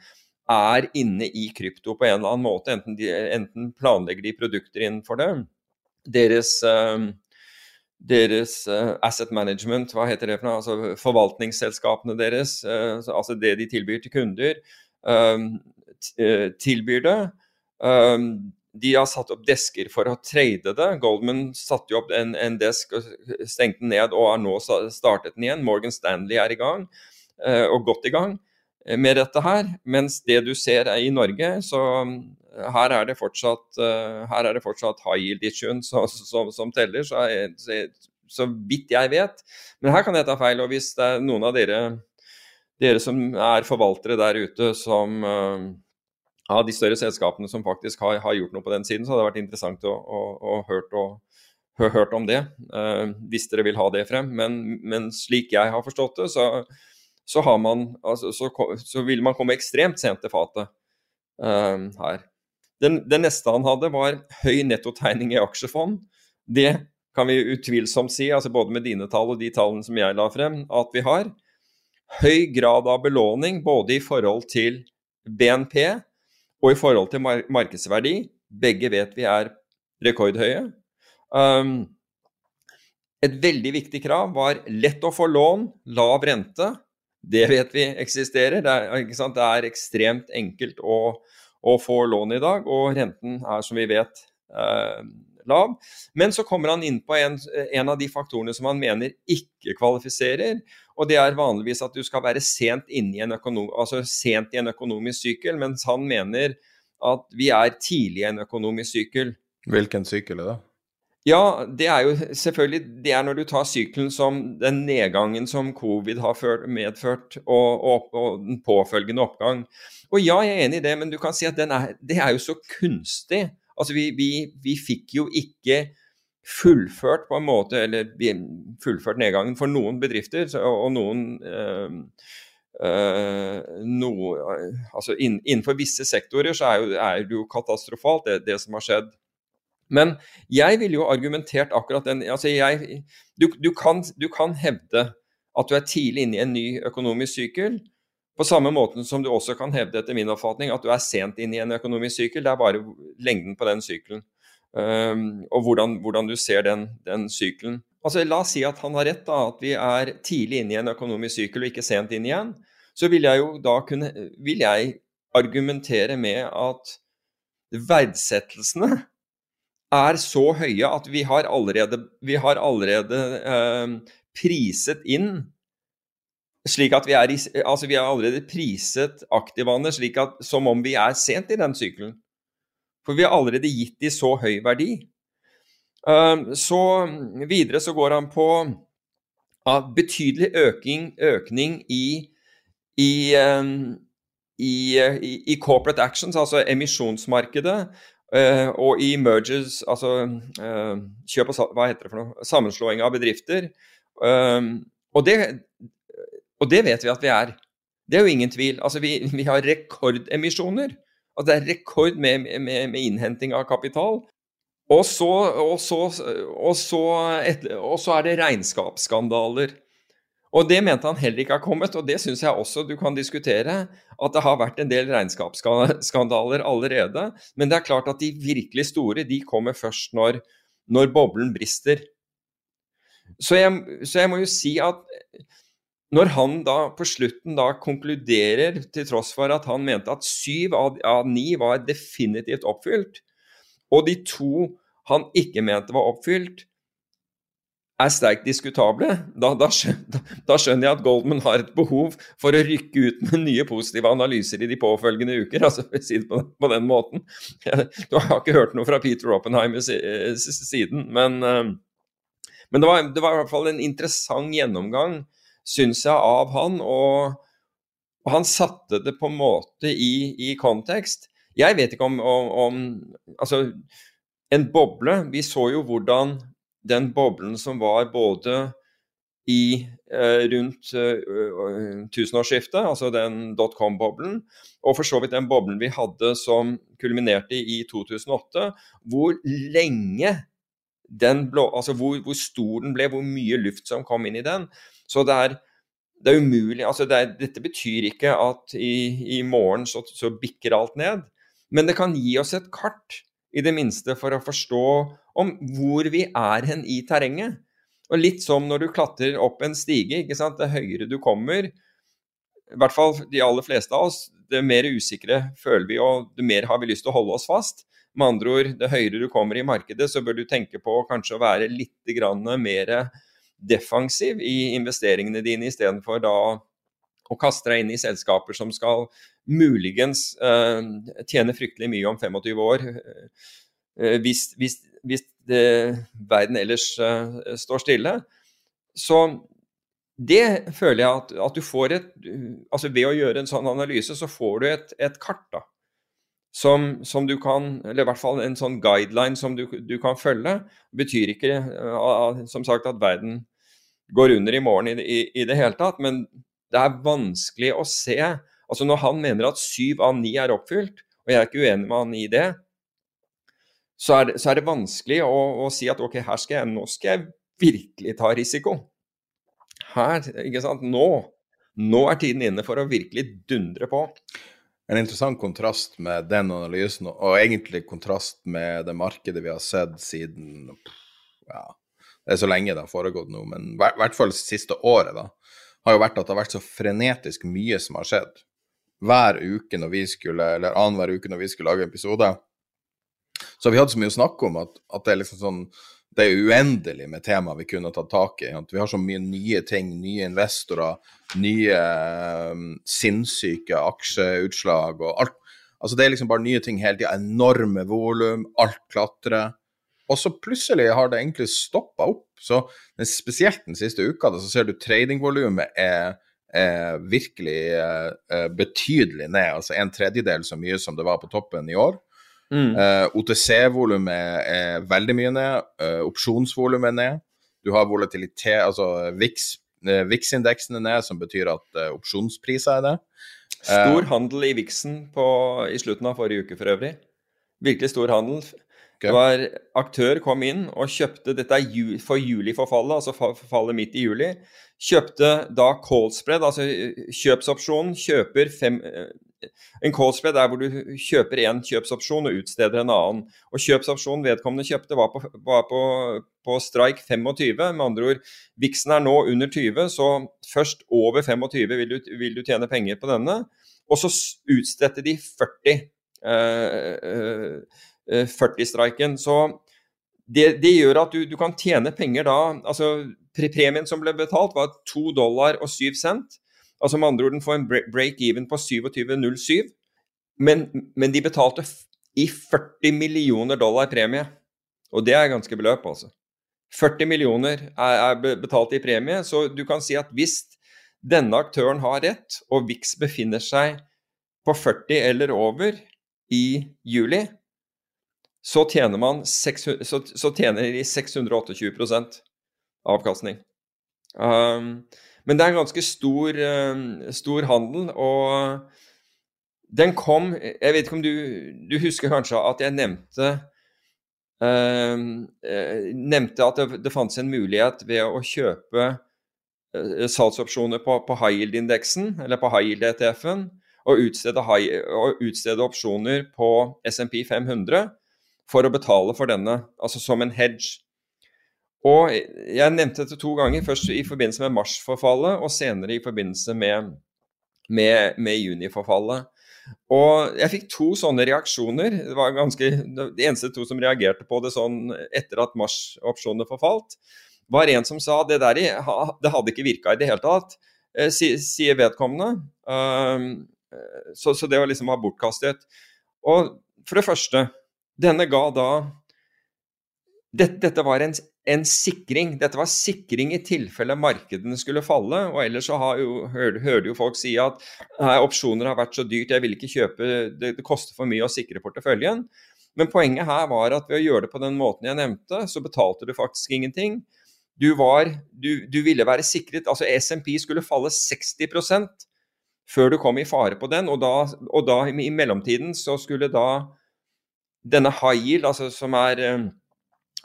er inne i krypto på en eller annen måte. Enten, de, enten planlegger de produkter innenfor det. Deres, uh, deres uh, asset management, hva heter det for noe? Altså forvaltningsselskapene deres, altså det de tilbyr til kunder. Eh, tilbyr det. Um, de har satt opp desker for å trade det. Goldman satte jo opp en, en desk og stengte den ned, og har nå startet den igjen. Morgan Stanley er i gang, uh, og godt i gang eh, med dette her. Mens det du ser er i Norge, så her er det fortsatt, her er det fortsatt high yield issuen [laughs] som, som, som, teller, så, så, så, vidt jeg vet. Men her kan jeg ta feil. Og hvis det er noen av dere, dere som er forvaltere der ute som av de større selskapene som faktisk har, har, gjort noe på den siden. Så hadde det vært interessant å, å, å hørt, å, hørt, om det, uh, hvis dere vil ha det frem. Men, men slik jeg har forstått det, så, så, man, altså, så, så vil man komme ekstremt sent til fatet uh, her. Den, den, neste han hadde, var høy nettotegning i aksjefond. Det kan vi utvilsomt si, altså både med dine tall og de tallene som jeg la frem, at vi har. Høy grad av belåning både i forhold til BNP og i forhold til mark markedsverdi. Begge vet vi er rekordhøye. Um, et veldig viktig krav var lett å få lån, lav rente. Det vet vi eksisterer. Det er, det er ekstremt enkelt å, å, få lån i dag, og renten er, som vi vet, eh, lav. Men så kommer han inn på en, en, av de faktorene som han mener ikke kvalifiserer. Og det er vanligvis at du skal være sent, i en, økonom, altså sent i en økonomisk sykkel, mens han mener at vi er tidlig i en økonomisk sykkel. Hvilken sykkel er det? Ja, det er jo selvfølgelig det er når du tar sykkelen som den nedgangen som covid har medført, og, og, og, den påfølgende oppgang. Og ja, jeg er enig i det, men du kan si at er, det er jo så kunstig. Altså, vi, vi, vi fikk jo ikke fullført på en måte, eller fullført nedgangen for noen bedrifter og noen øh, øh, no, altså Innenfor visse sektorer så er, jo, er det jo katastrofalt, det, det, som har skjedd. Men jeg ville jo argumentert akkurat den altså jeg, du, du, kan, du kan hevde at du er tidlig inne i en ny økonomisk sykkel. På samme måte som du også kan hevde etter min oppfatning at du er sent inne i en økonomisk sykkel. Det er bare lengden på den sykkelen. Um, og hvordan, hvordan, du ser den, den sykelen. Altså, la oss si at han har rett, da, at vi er tidlig inne i en økonomisk sykkel og ikke sent inn igjen. Så vil jeg jo da kunne vil jeg argumentere med at verdsettelsene er så høye at vi har allerede, vi har allerede eh, priset inn slik at vi er, i, altså vi er allerede priset aktivaene slik at, som om vi er sent i den sykkelen. For vi har allerede gitt de så høy verdi. Uh, så videre så går han på betydelig øking, økning i, i, uh, i, i, corporate actions, altså emisjonsmarkedet, uh, og i mergers, altså uh, kjøp og hva heter det for noe, sammenslåing av bedrifter. Og det, og det vet vi at vi er. Det er jo ingen tvil. Altså, vi, vi har rekordemisjoner. Altså, det er rekord med, med, med innhenting av kapital. Og så, og, så, og, så et, og så, er det regnskapsskandaler. Og det mente han heller ikke har kommet, og det syns jeg også du kan diskutere. At det har vært en del regnskapsskandaler allerede. Men det er klart at de virkelig store de kommer først når, når boblen brister. Så jeg, så jeg må jo si at når han da på slutten da konkluderer, til tross for at han mente at syv av ni var definitivt oppfylt, og de to han ikke mente var oppfylt, er sterkt diskutable, da, da, da, skjønner jeg at Goldman har et behov for å rykke ut med nye positive analyser i de påfølgende uker, altså for å si det på, på, den måten. Du har ikke hørt noe fra Peter Oppenheimer siden, men, eh, men det, var, det var i hvert fall en interessant gjennomgang syns jeg, av han. Og, og, han satte det på en måte i, i kontekst. Jeg vet ikke om, om, om, Altså, en boble Vi så jo hvordan den boblen som var både i eh, rundt eh, tusenårsskiftet, altså den dotcom-boblen, og for så vidt den boblen vi hadde som kulminerte i 2008, hvor lenge den blå, altså hvor, hvor, stor den ble, hvor mye luft som kom inn i den. Så det er, det er umulig altså det er, Dette betyr ikke at i, i morgen så, så, bikker alt ned, men det kan gi oss et kart, i det minste, for å forstå om hvor vi er hen i terrenget. Og litt som når du klatrer opp en stige, ikke sant? det høyere du kommer, i hvert fall de aller fleste av oss, det mer usikre føler vi, og det mer har vi lyst til å holde oss fast. Med andre ord, det høyere du kommer i markedet, så bør du tenke på kanskje å være litt mer defensiv i investeringene dine, istedenfor da å kaste deg inn i selskaper som skal muligens uh, tjene fryktelig mye om 25 år, uh, hvis, hvis, hvis det, verden ellers uh, står stille. Så det føler jeg at, at, du får et altså Ved å gjøre en sånn analyse, så får du et, et kart. da. som, som, du kan Eller i hvert fall en sånn guideline som du, du kan følge. Det betyr ikke som sagt at verden går under i morgen i, i, i, det hele tatt, men det er vanskelig å se Altså Når han mener at syv av ni er oppfylt, og jeg er ikke uenig med han i det, så er så er det vanskelig å, å, si at ok, her skal jeg, nå skal jeg virkelig ta risiko. Her, ikke sant, nå, nå er tiden inne for å virkelig dundre på en interessant kontrast med den analysen, og egentlig kontrast med det markedet vi har sett siden ja, Det er så lenge det har foregått nå, men i hvert fall siste året, da, har jo vært at det har vært så frenetisk mye som har skjedd. Hver uke når vi skulle, eller annenhver uke når vi skulle lage episode. Så vi hadde så mye å snakke om at, at det er liksom sånn det er uendelig med tema vi kunne tatt tak i. At Vi har så mye nye ting, nye investorer, nye um, sinnssyke aksjeutslag og alt. Altså Det er liksom bare nye ting hele tida. Enorme volum, alt klatrer. Og så plutselig har det egentlig stoppa opp. Så spesielt den siste uka da, så ser du tradingvolumet er, er virkelig er betydelig ned. Altså en tredjedel så mye som det var på toppen i år. Mm. Uh, eh, OTC-volumet er, veldig mye ned. Uh, opsjonsvolumet er ned. Du har volatilitet, altså VIX-indeksen uh, er ned, som betyr at uh, opsjonspriser er det. Stor handel i VIX-en i slutten av forrige uke for øvrig. Virkelig stor handel. Det var Aktør kom inn og kjøpte Dette er ju, for juli-forfallet, altså forfallet midt i juli. Kjøpte da callspread, altså kjøpsopsjonen, kjøper fem, en callspread er hvor du kjøper én kjøpsopsjon og utsteder en annen. Og Kjøpsopsjonen vedkommende kjøpte, var på, var på, på strike 25. Med andre ord, viksen er nå under 20, så først over 25 vil du, vil du tjene penger på denne. Og så utstedte de 40. Uh, uh, 40-striken. Så det, det, gjør at du, du, kan tjene penger da altså Premien som ble betalt, var 2 dollar og 7 cent. Altså med andre ord, den får en break-even på 27,07, men, men de betalte i 40 millioner dollar premie. Og det er ganske beløp, altså. 40 millioner er, er betalt i premie, så du kan si at hvis denne aktøren har rett, og VIX befinner seg på 40 eller over i juli, så tjener, man 600, så, så tjener de 628 avkastning. Um, men det er en ganske stor, eh, stor handel, og den kom Jeg vet ikke om du, du husker kanskje at jeg nevnte Uh, uh, nevnte at det, det fantes en mulighet ved å kjøpe uh, salgsopsjoner på, på high yield-indeksen, eller på high yield-ETF-en, og og utstede opsjoner på SMP 500 for å betale for denne, altså som en hedge. Og jeg nevnte dette to ganger, først i forbindelse med mars-forfallet, og senere i forbindelse med, med, med juni-forfallet. Og jeg fikk to sånne reaksjoner. Det var ganske, de eneste to som reagerte på det sånn etter at mars-opsjonene forfalt, var en som sa det der det hadde ikke virka i det hele tatt, eh, sier vedkommende. Um, så, så det var liksom var bortkastet. Og for det første, denne ga da dette, dette var en en sikring. Dette var sikring i tilfelle markedene skulle falle. og Ellers så jo, hører, hører jo folk si at nei, opsjoner har vært så dyrt, jeg vil ikke kjøpe, det, det koster for mye å sikre porteføljen. Men poenget her var at ved å gjøre det på den måten jeg nevnte, så betalte du faktisk ingenting. Du, var, du, du ville være sikret Altså SMP skulle falle 60% før du kom i fare på den, og da, og da i mellomtiden så skulle da denne high yield, altså som er eh,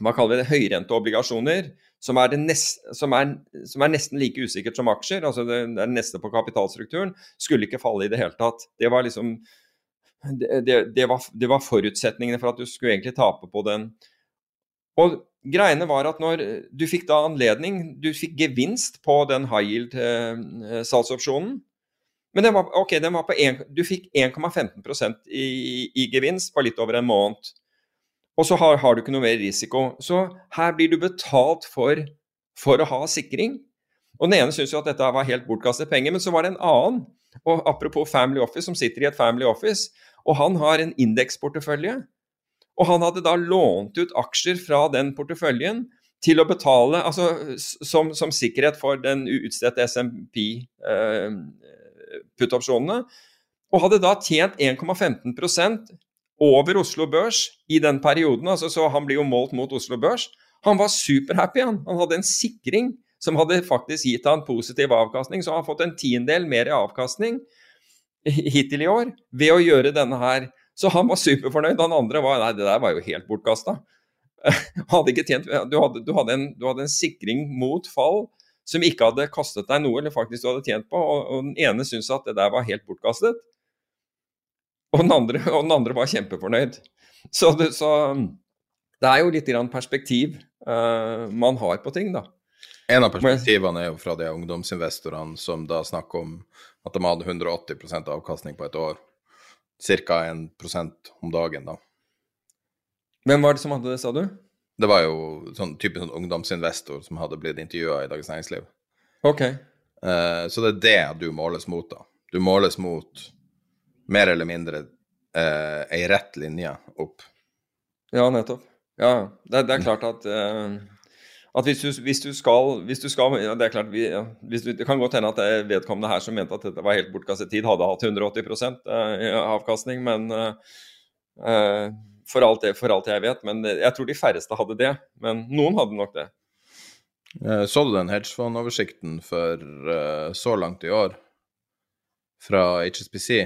hva kaller vi det, høyrenteobligasjoner, som er, nest, som, er, som er, nesten like usikkert som aksjer, altså det, det neste på kapitalstrukturen, skulle ikke falle i det hele tatt. Det var liksom det, det, var, var forutsetningene for at du skulle egentlig tape på den. Og greiene var at når du fikk da anledning, du fikk gevinst på den high yield-salgsopsjonen. Men den var, okay, den var på 1, du fikk 1,15 i, i gevinst på litt over en måned. Og så har, har, du ikke noe mer risiko. Så her blir du betalt for, for å ha sikring. Og den ene syntes jo at dette var helt bortkastet penger, men så var det en annen, og apropos Family Office, som sitter i et Family Office, og han har en indeksportefølje. Og han hadde da lånt ut aksjer fra den porteføljen til å betale altså, som, som sikkerhet for den utstedte SMP eh, puttopsjonene. Og hadde da tjent 1,15 over Oslo Børs i den perioden. Altså, så han blir jo målt mot Oslo Børs. Han var superhappy, han. Han hadde en sikring som hadde faktisk gitt han positiv avkastning. Så han har fått en tiendedel mer i avkastning hittil i år ved å gjøre denne her. Så han var superfornøyd. Han andre var Nei, det der var jo helt bortkasta. [laughs] Du, du, du, hadde en, sikring mot fall som ikke hadde kastet deg noe, eller faktisk du hadde tjent på. Og, og den ene syntes at det der var helt bortkastet. Og den andre, og den andre var kjempefornøyd. Så det, så det, er jo litt perspektiv uh, man har på ting, da. En av perspektivene er jo fra de ungdomsinvestorene som da snakker om at de hadde 180% avkastning på et år. Ca. 1% om dagen, da. Hvem var det som hadde det, sa du? Det var jo sånn type sånn ungdomsinvestor som hadde blitt intervjua i Dagens Næringsliv. Ok. Uh, så det er det du måles mot, da. Du måles mot mer eller mindre uh, ei rett linje opp. Ja, nettopp. Ja, det, det er klart at uh, at hvis du, hvis du, skal, hvis du skal ja, Det er klart, vi, ja, du, det kan godt hende at det vedkommende her som mente at dette var helt bortkastet tid, hadde hatt 180 uh, avkastning, men uh, for, alt det, for, alt jeg vet. Men jeg tror de færreste hadde det. Men noen hadde nok det. Uh, så du den hedgefond-oversikten for så langt i år fra HSBC?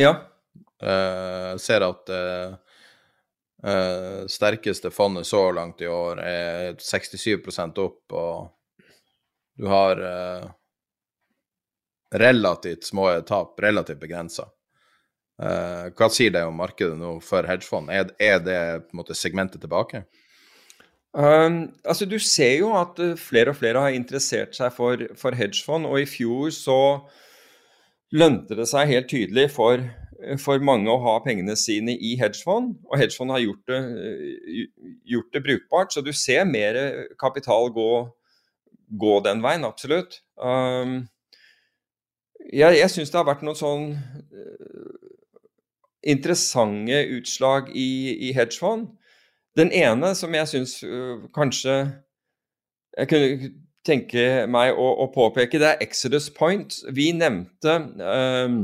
Ja. Jeg ser at det sterkeste fondet så langt i år er 67% opp, og du har relativt små tap, relativt begrensa. Uh, hva sier det om markedet nå for hedgefond? Er, er det på en måte segmentet tilbake? Um, altså Du ser jo at flere og flere har interessert seg for, for hedgefond, og i fjor så lønte det seg helt tydelig for for mange å ha pengene sine i hedgefond, og hedgefond har gjort det, eh, gjort det brukbart. Så du ser mer kapital gå, gå den veien, absolutt. Um, jeg jeg syns det har vært noen sånn interessante utslag i, i, hedgefond. Den ene som jeg syns uh, kanskje jeg kunne tenke meg å, å, påpeke, det er Exodus Point. Vi nevnte um,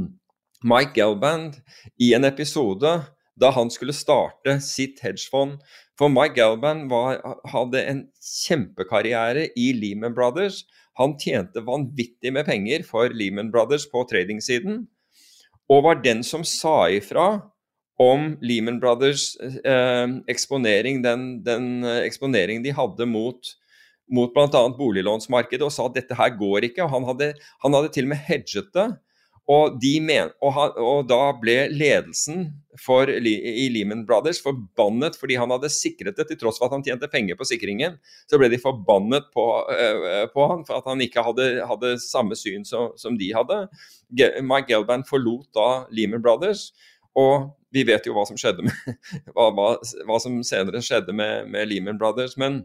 Mike Gelband i en episode da han skulle starte sitt hedgefond. For Mike Gelband var, hadde en kjempekarriere i Lehman Brothers. Han tjente vanvittig med penger for Lehman Brothers på tradingsiden, og var den som sa ifra om Lehman Brothers eh, eksponering, den, den eh, eksponeringen de hadde mot, mot bl.a. boliglånsmarkedet, og sa at dette her går ikke. og Han hadde, han hadde til og med hedget det og, men, og, han, og, da ble ledelsen for, i Lehman Brothers forbannet fordi han hadde sikret det, til tross for at han tjente penger på sikringen. Så ble de forbannet på, uh, på han for at han ikke hadde, hadde samme syn som, som, de hadde. Mike Gelban forlot da Lehman Brothers, og vi vet jo hva som skjedde med, [laughs] hva, hva, hva som senere skjedde med, med Lehman Brothers. men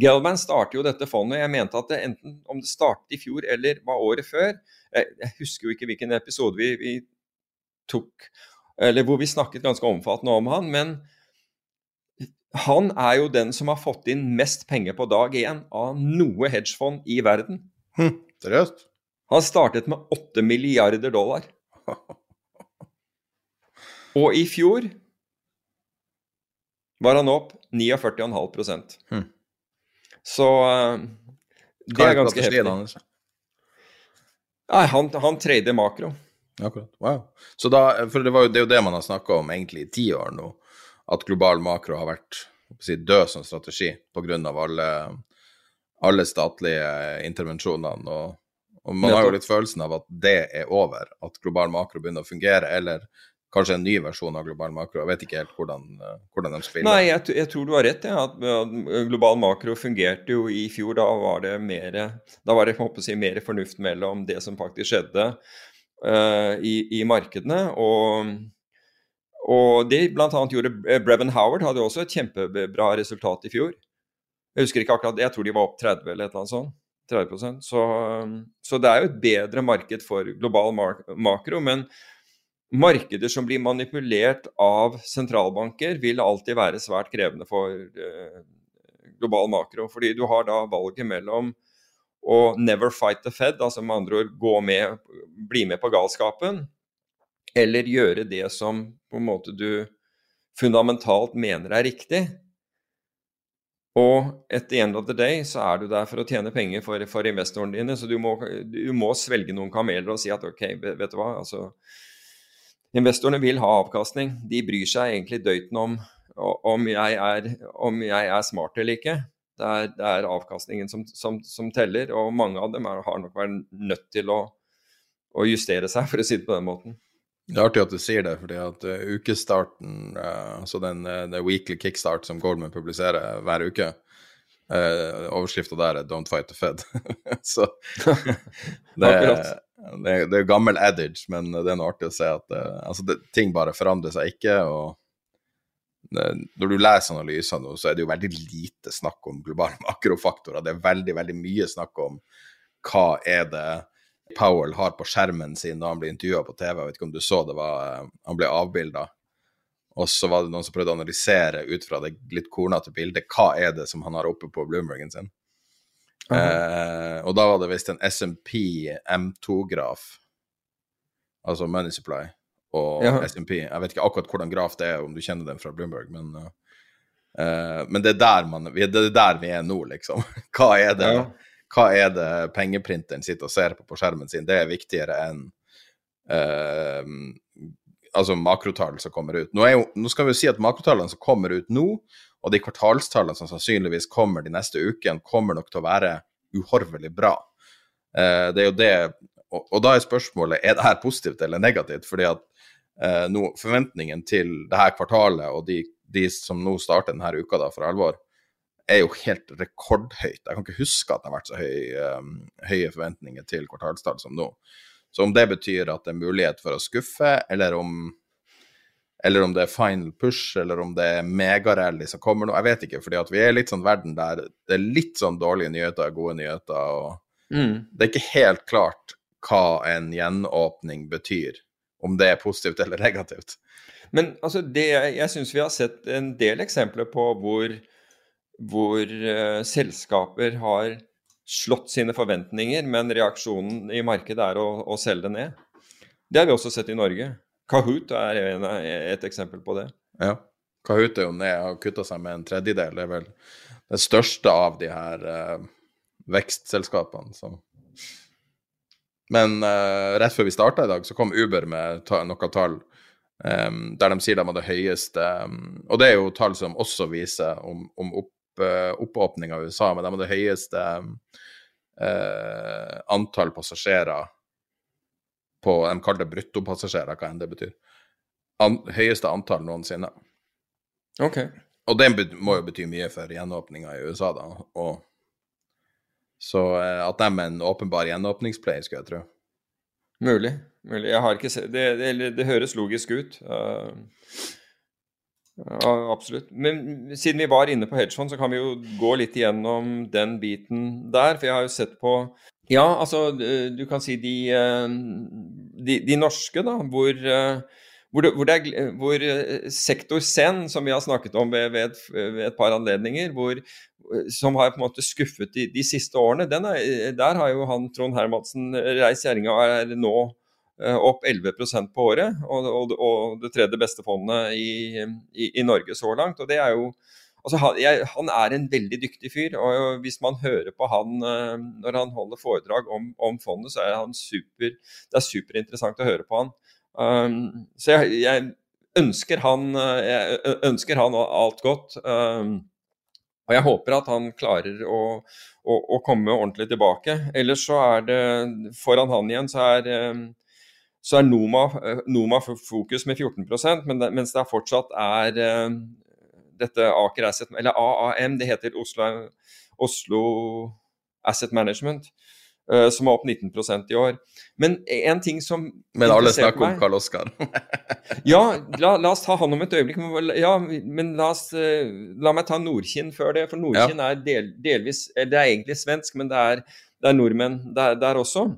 Gelban startet jo dette fondet. Jeg mente at det enten om det startet i fjor eller var året før, jeg, jeg husker jo ikke hvilken episode vi, vi, tok, eller hvor vi snakket ganske omfattende om han, men han er jo den som har fått inn mest penger på dag én av noe hedgefond i verden. Hm, seriøst? Han startet med 8 milliarder dollar. Og i fjor var han opp 49,5 hm. Så uh, det er ganske heftig. Nei, han, han trader makro. Akkurat. Wow. Så da, for det, jo, det er jo det man har snakka om egentlig i ti år nå, at global makro har vært si, død som strategi pga. alle, alle statlige intervensjonene. Og, og man har jo litt følelsen av at det er over, at global makro begynner å fungere, eller kanskje en ny versjon av global makro. Jeg vet ikke helt hvordan, eh, hvordan de spiller. Nei, jeg, jeg, tror du har rett. Ja, global makro fungerte jo i fjor. Da var det mer, var det, si, mer fornuft mellom det som faktisk skjedde uh, i, i, markedene. Og, og det bl.a. gjorde Brevin Howard hadde også et kjempebra resultat i fjor. Jeg husker ikke akkurat, jeg tror de var opp 30 eller et eller annet sånt. 30% så, så det er jo et bedre marked for global makro. men Markeder som blir manipulert av sentralbanker, vil alltid være svært krevende for eh, global makro. Fordi du har da valget mellom å never fight the Fed, altså med andre ord med, bli med på galskapen, eller gjøre det som på en måte du fundamentalt mener er riktig. Og the end of the day så er du der for å tjene penger for, for investorene dine, så du må, du må, svelge noen kameler og si at ok, vet du hva, altså Investorene vil ha avkastning. De bryr seg egentlig døyten om om jeg er, om jeg er smart eller ikke. Det er, det er avkastningen som, som, som, teller, og mange av dem er, har nok vært nødt til å, å, justere seg, for å si det på den måten. Det er artig at du sier det, fordi at uh, ukestarten, uh, altså den, uh, weekly kickstart som Goldman publiserer hver uke, uh, overskrifta der er 'Don't fight the Fed'. [laughs] Så [laughs] det, det, det er gammel adage, men det er noe artig å se at altså det, ting bare forandrer seg ikke. og når du leser analyser nå, så er det jo veldig lite snakk om globale [laughs] makrofaktorer. Det er veldig, veldig mye snakk om hva er det Powell har på skjermen sin da han blir intervjua på TV. Jeg vet ikke om du så det, var, eh, han ble avbilda. Og så var det noen som prøvde å analysere ut fra det litt kornete bildet, hva er det som han har oppe på Bloombergen sin. Eh, og da var det visst en SMP M2-graf, altså Money Supply, og ja. SMP. Jeg vet ikke akkurat hvordan graf det er, om du kjenner den fra Bloomberg, men, uh, men det, er der man, det er der vi er nå, liksom. [laughs] Hva er det? Ja hva er det pengeprinteren sitter og ser på på skjermen sin, det er viktigere enn uh, altså makrotall som kommer ut. Nå, jo, nå, skal vi jo si at makrotallene som kommer ut nå, og de kvartalstallene som sannsynligvis kommer de neste ukene, kommer nok til å være uhorvelig bra. Uh, det er jo det og, da er spørsmålet er det her positivt eller negativt. fordi at nå, forventningen til det her kvartalet og de, de som nå starter denne uka da for alvor, er jo helt rekordhøyt. Jeg kan ikke huske at det har vært så høy, um, høye forventninger til kvartalstall som nå. Så om det betyr at det er mulighet for å skuffe, eller om, eller om det er final push, eller om det er megarally som kommer nå, jeg vet ikke. fordi vi er litt sånn verden der det er litt sånn dårlige nyheter, gode nyheter. og mm. Det er ikke helt klart hva en gjenåpning betyr. Om det er positivt eller negativt. Men altså, det, jeg syns vi har sett en del eksempler på hvor hvor uh, selskaper har slått sine forventninger, men reaksjonen i markedet er å, å, selge det ned. Det har vi også sett i Norge. Kahoot er en, et eksempel på det. Ja. Kahoot er jo ned og kutta seg med en tredjedel. Det er vel det største av de her uh, vekstselskapene. Så. Men uh, rett før vi starta i dag, så kom Uber med noen tall um, der de sier de har det høyeste um, Og det er jo tall som også viser om, om opp, uh, oppåpning av USA, men de har det høyeste eh, antall passasjerer på De kaller det bruttopassasjerer, hva enn det betyr. An, høyeste antall noensinne. Ok. Og det må jo bety mye for gjenåpninga i USA, da. Og, så eh, at de er en åpenbar gjenåpningsplay, skulle jeg tro. Mulig. Mulig. Jeg har ikke sett det, det, det, høres logisk ut. Uh, uh, absolutt. Men siden vi var inne på hedgefond, så kan vi jo gå litt igjennom den biten der. For jeg har jo sett på Ja, altså du kan si de, eh, de, de norske, da, hvor, eh, hvor, det, hvor, det er, hvor eh, sektor Zen, som vi har snakket om ved, ved, et, ved et, par anledninger, hvor, som har på en måte skuffet de, de siste årene, er, der har jo han Trond Hermansen reist gjerninga er nå opp 11% på året, og, og, og, det tredje beste fondet i, i, i, Norge så langt. og det er jo altså han, jeg, han, er en veldig dyktig fyr, og hvis man hører på han eh, når han holder foredrag om, om fondet, så er han super, det er superinteressant å høre på han. Um, så jeg, jeg, ønsker han, jeg ønsker han alt godt. Um, og jeg håper at han klarer å, å, å, komme ordentlig tilbake. Ellers så er det foran han igjen så er um, så er Noma, eh, Noma fokus med 14 men det, mens det fortsatt er dette Aker Asset, eller AAM, det heter Oslo, Oslo Asset Management, uh, som var opp 19% i år. Men en ting som Men alle snakker om Karl Oskar. [laughs] [laughs] ja, la, la, oss ta han om et øyeblikk. Ja, men la, oss, uh, la meg ta Nordkinn før det. For Nordkinn ja. er del, delvis Det er egentlig svensk, men det er, det er nordmenn der, der også.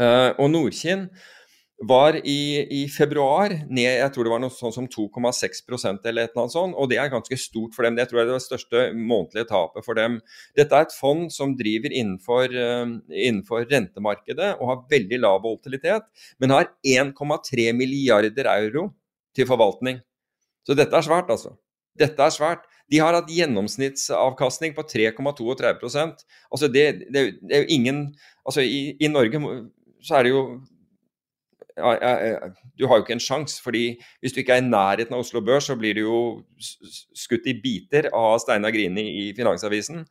og Nordkinn var i, i, februar ned jeg tror det var noe sånn som 2,6 eller et eller annet sånt, og det er ganske stort for dem. Det tror jeg er det største månedlige tapet for dem. Dette er et fond som driver innenfor, uh, innenfor rentemarkedet og har veldig lav volatilitet, men har 1,3 milliarder euro til forvaltning. Så dette er svært, altså. Dette er svært. De har hatt gjennomsnittsavkastning på 3,32 Altså det, det, det, er jo ingen Altså i, i Norge så er det jo du har jo ikke en sjanse, fordi hvis du ikke er i nærheten av Oslo Børs, så blir du jo skutt i biter av Steinar Grini i Finansavisen.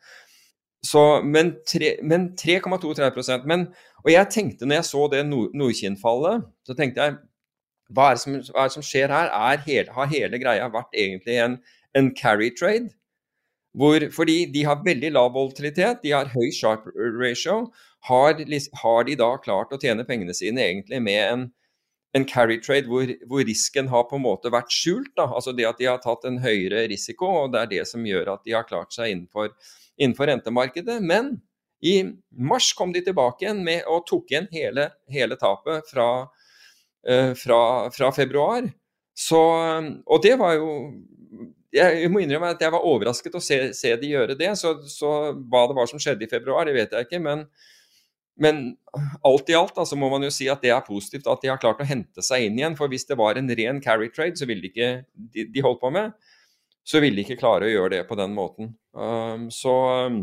Så, men 3,23% men, Og jeg tenkte når jeg så det Nordkinn-fallet, så tenkte jeg hva er, som, hva er det som, skjer her? Hele, har hele greia vært egentlig en, en carry trade? Hvor, fordi de har veldig lav volatilitet, de har høy sharp ratio. Har, har, de da klart å tjene pengene sine egentlig med en, en carry trade hvor, hvor, risken har på en måte vært skjult? Da. Altså det at de har tatt en høyere risiko, og det er det som gjør at de har klart seg innenfor, innenfor rentemarkedet. Men i mars kom de tilbake igjen med og tok igjen hele, hele tapet fra, uh, fra, fra februar. Så, og det var jo jeg må innrømme at jeg var overrasket å se, se de gjøre det. Så, så, hva det var som skjedde i februar, det vet jeg ikke. Men, men alt i alt da, så må man jo si at det er positivt at de har klart å hente seg inn igjen. For hvis det var en ren carry trade så ville de ikke, de, de holdt på med, så ville de ikke klare å gjøre det på den måten. Um, så um,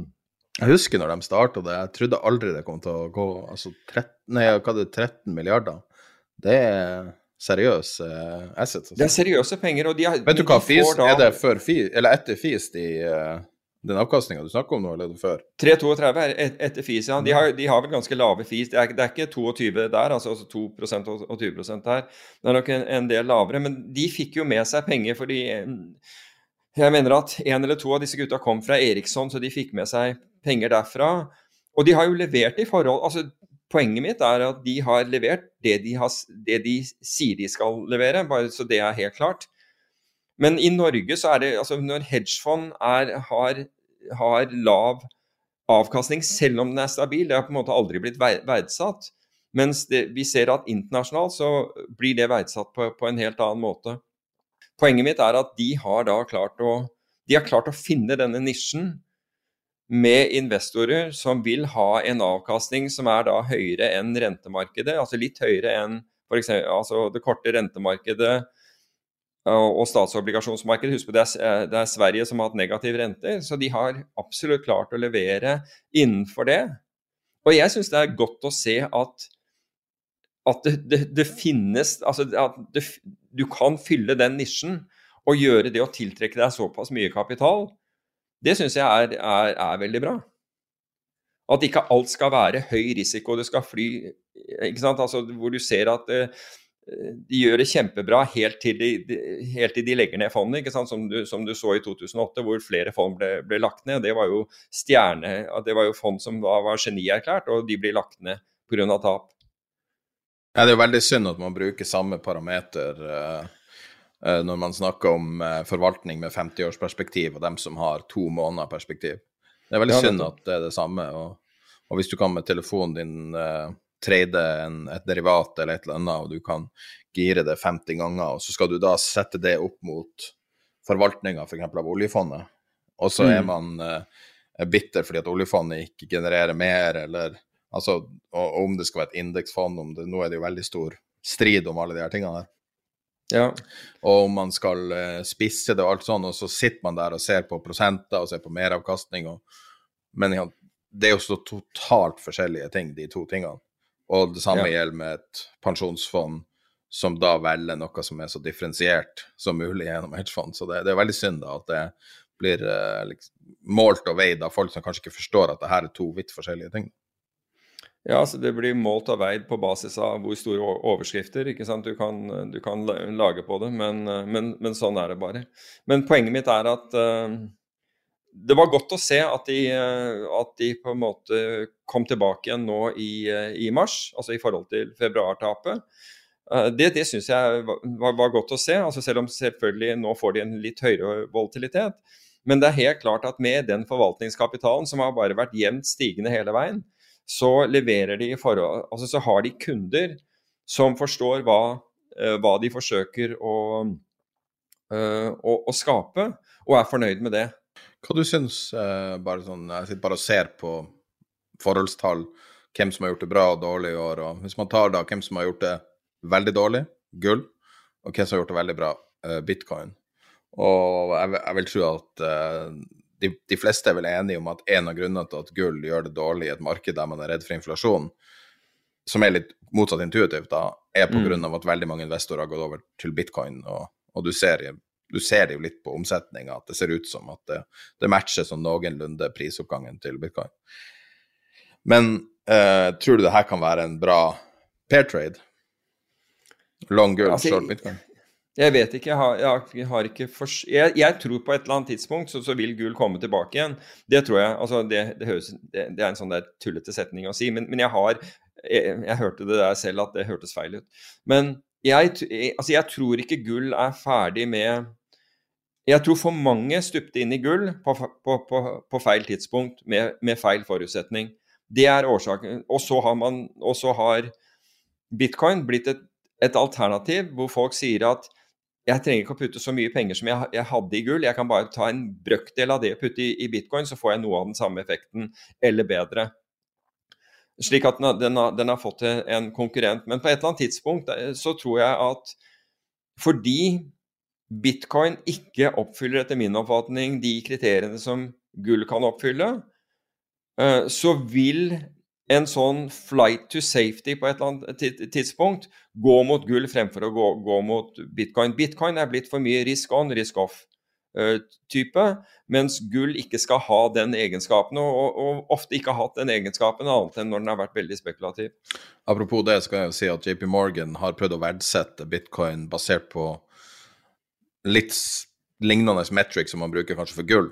Jeg husker når de starta det, jeg trodde aldri det kom til å gå altså 13, nei, hva det, 13 milliarder. Det er seriøse assets. Altså. Det er seriøse penger. og de har, Vet du hva, fis, da... er det før fis, eller etter fis de, uh, den avkastninga du snakker om nå, eller er før? 3,32 er et, etter fis, ja. De har, de har, vel ganske lave fis. Det er, det er ikke 22 der, altså, altså 2% og 20 der. Det er nok en, en, del lavere. Men de fikk jo med seg penger fordi jeg mener at en eller to av disse gutta kom fra Eriksson, så de fikk med seg penger derfra. Og de har jo levert i forhold altså Poenget mitt er at de har levert det de, har, det de sier de skal levere, bare så det er helt klart. Men i Norge så er det altså Når hedgefond er, har, har, lav avkastning, selv om den er stabil, det har på en måte aldri blitt verdsatt. Mens det, vi ser at internasjonalt så blir det verdsatt på, på, en helt annen måte. Poenget mitt er at de har da klart å, de har klart å finne denne nisjen med investorer som vil ha en avkastning som er da høyere enn rentemarkedet, altså litt høyere enn f.eks. altså det korte rentemarkedet og statsobligasjonsmarkedet. Husk på det er, det er Sverige som har hatt negativ rente, så de har absolutt klart å levere innenfor det. Og jeg syns det er godt å se at, at det, det, det, finnes Altså at du kan fylle den nisjen og gjøre det å tiltrekke deg såpass mye kapital det syns jeg er, er, er, veldig bra. At ikke alt skal være høy risiko. Det skal fly ikke sant? Altså, Hvor du ser at uh, de gjør det kjempebra helt til de, helt til de legger ned fondet. Som du, som du, så i 2008, hvor flere fond ble, ble, lagt ned. Det var jo stjerne, det var jo fond som var, var genierklært, og de blir lagt ned pga. tap. Ja, Det er jo veldig synd at man bruker samme parameter uh Eh, når man snakker om uh, forvaltning med 50-årsperspektiv og dem som har to måneder perspektiv. Det er veldig ja, synd at det er det samme. Og, og hvis du kan med telefonen din trade en, et derivat eller et eller annet, og du kan gire det 50 ganger, og så skal du da sette det opp mot forvaltninga f.eks. For av oljefondet, og så mm. er man uh, bitter fordi at oljefondet ikke genererer mer, eller altså og, om det skal være et indeksfond, om det, nå er det jo veldig stor strid om alle de her tingene her. Ja. Og om man skal uh, spisse det og alt sånn, og så sitter man der og ser på prosenter og ser på meravkastning. Og, men ja, det er jo så totalt forskjellige ting, de to tingene. Og det samme ja. gjelder med et pensjonsfond som da velger noe som er så differensiert som mulig gjennom hedgefond. Så det, det, er veldig synd da at det blir uh, liksom, målt og veid av folk som kanskje ikke forstår at det her er to vidt forskjellige ting. Ja, så Det blir målt og veid på basis av hvor store overskrifter ikke sant? Du, kan, du kan lage på det, men, men, men, sånn er det bare. Men poenget mitt er at uh, det var godt å se at de, at de, på en måte kom tilbake igjen nå i, i mars, altså i forhold til februartapet. Det, det syns jeg var, var, godt å se, altså selv om selvfølgelig nå får de en litt høyere volatilitet. Men det er helt klart at med den forvaltningskapitalen som har bare vært jevnt stigende hele veien, så leverer de forhold Altså så har de kunder som forstår hva, uh, hva de forsøker å, uh, å, å, skape, og er fornøyd med det. Hva du syns, bare sånn, Jeg sitter bare og ser på forholdstall, hvem som har gjort det bra og dårlig i år. og Hvis man tar da hvem som har gjort det veldig dårlig, gull, og hvem som har gjort det veldig bra, bitcoin. Og jeg, jeg vil tro at de, de, fleste er vel enige om at en av grunnene til at gull gjør det dårlig i et marked der man er redd for inflasjon, som er litt motsatt intuitivt, da, er pga. Mm. at veldig mange investorer har gått over til bitcoin. Og, og du, ser, du, ser, det jo litt på omsetninga at det ser ut som at det, det matcher sånn noenlunde prisoppgangen til bitcoin. Men eh, tror du det her kan være en bra pair trade? Long gull, altså, short bitcoin? Jeg vet ikke. Jeg, har, jeg, har ikke jeg, jeg, tror på et eller annet tidspunkt så, så, vil gull komme tilbake igjen. Det tror jeg. altså Det, det, høres, det, det er en sånn der tullete setning å si, men, men jeg har jeg, hørte det der selv at det hørtes feil ut. Men jeg, altså jeg tror ikke gull er ferdig med Jeg tror for mange stupte inn i gull på, på, på, på feil tidspunkt med, med, feil forutsetning. Det er årsaken. Og så har, man, og så har bitcoin blitt et, et alternativ hvor folk sier at jeg trenger ikke å putte så mye penger som jeg, jeg, hadde i gull. Jeg kan bare ta en brøkdel av det og putte i, i, bitcoin, så får jeg noe av den samme effekten, eller bedre. Slik at den, har, den har, fått en konkurrent. Men på et eller annet tidspunkt eh, så tror jeg at fordi bitcoin ikke oppfyller etter min oppfatning de kriteriene som gull kan oppfylle, eh, så vil en sånn flight to safety på et eller annet tidspunkt gå mot gull fremfor å gå, gå mot bitcoin. Bitcoin er blitt for mye risk on, risk off-type, eh, mens gull ikke skal ha den egenskapen, og, og, ofte ikke har hatt den egenskapen annet enn når den har vært veldig spekulativ. Apropos det, så kan jeg jo si at JP Morgan har prøvd å verdsette bitcoin basert på litt lignende metric som man bruker kanskje for gull.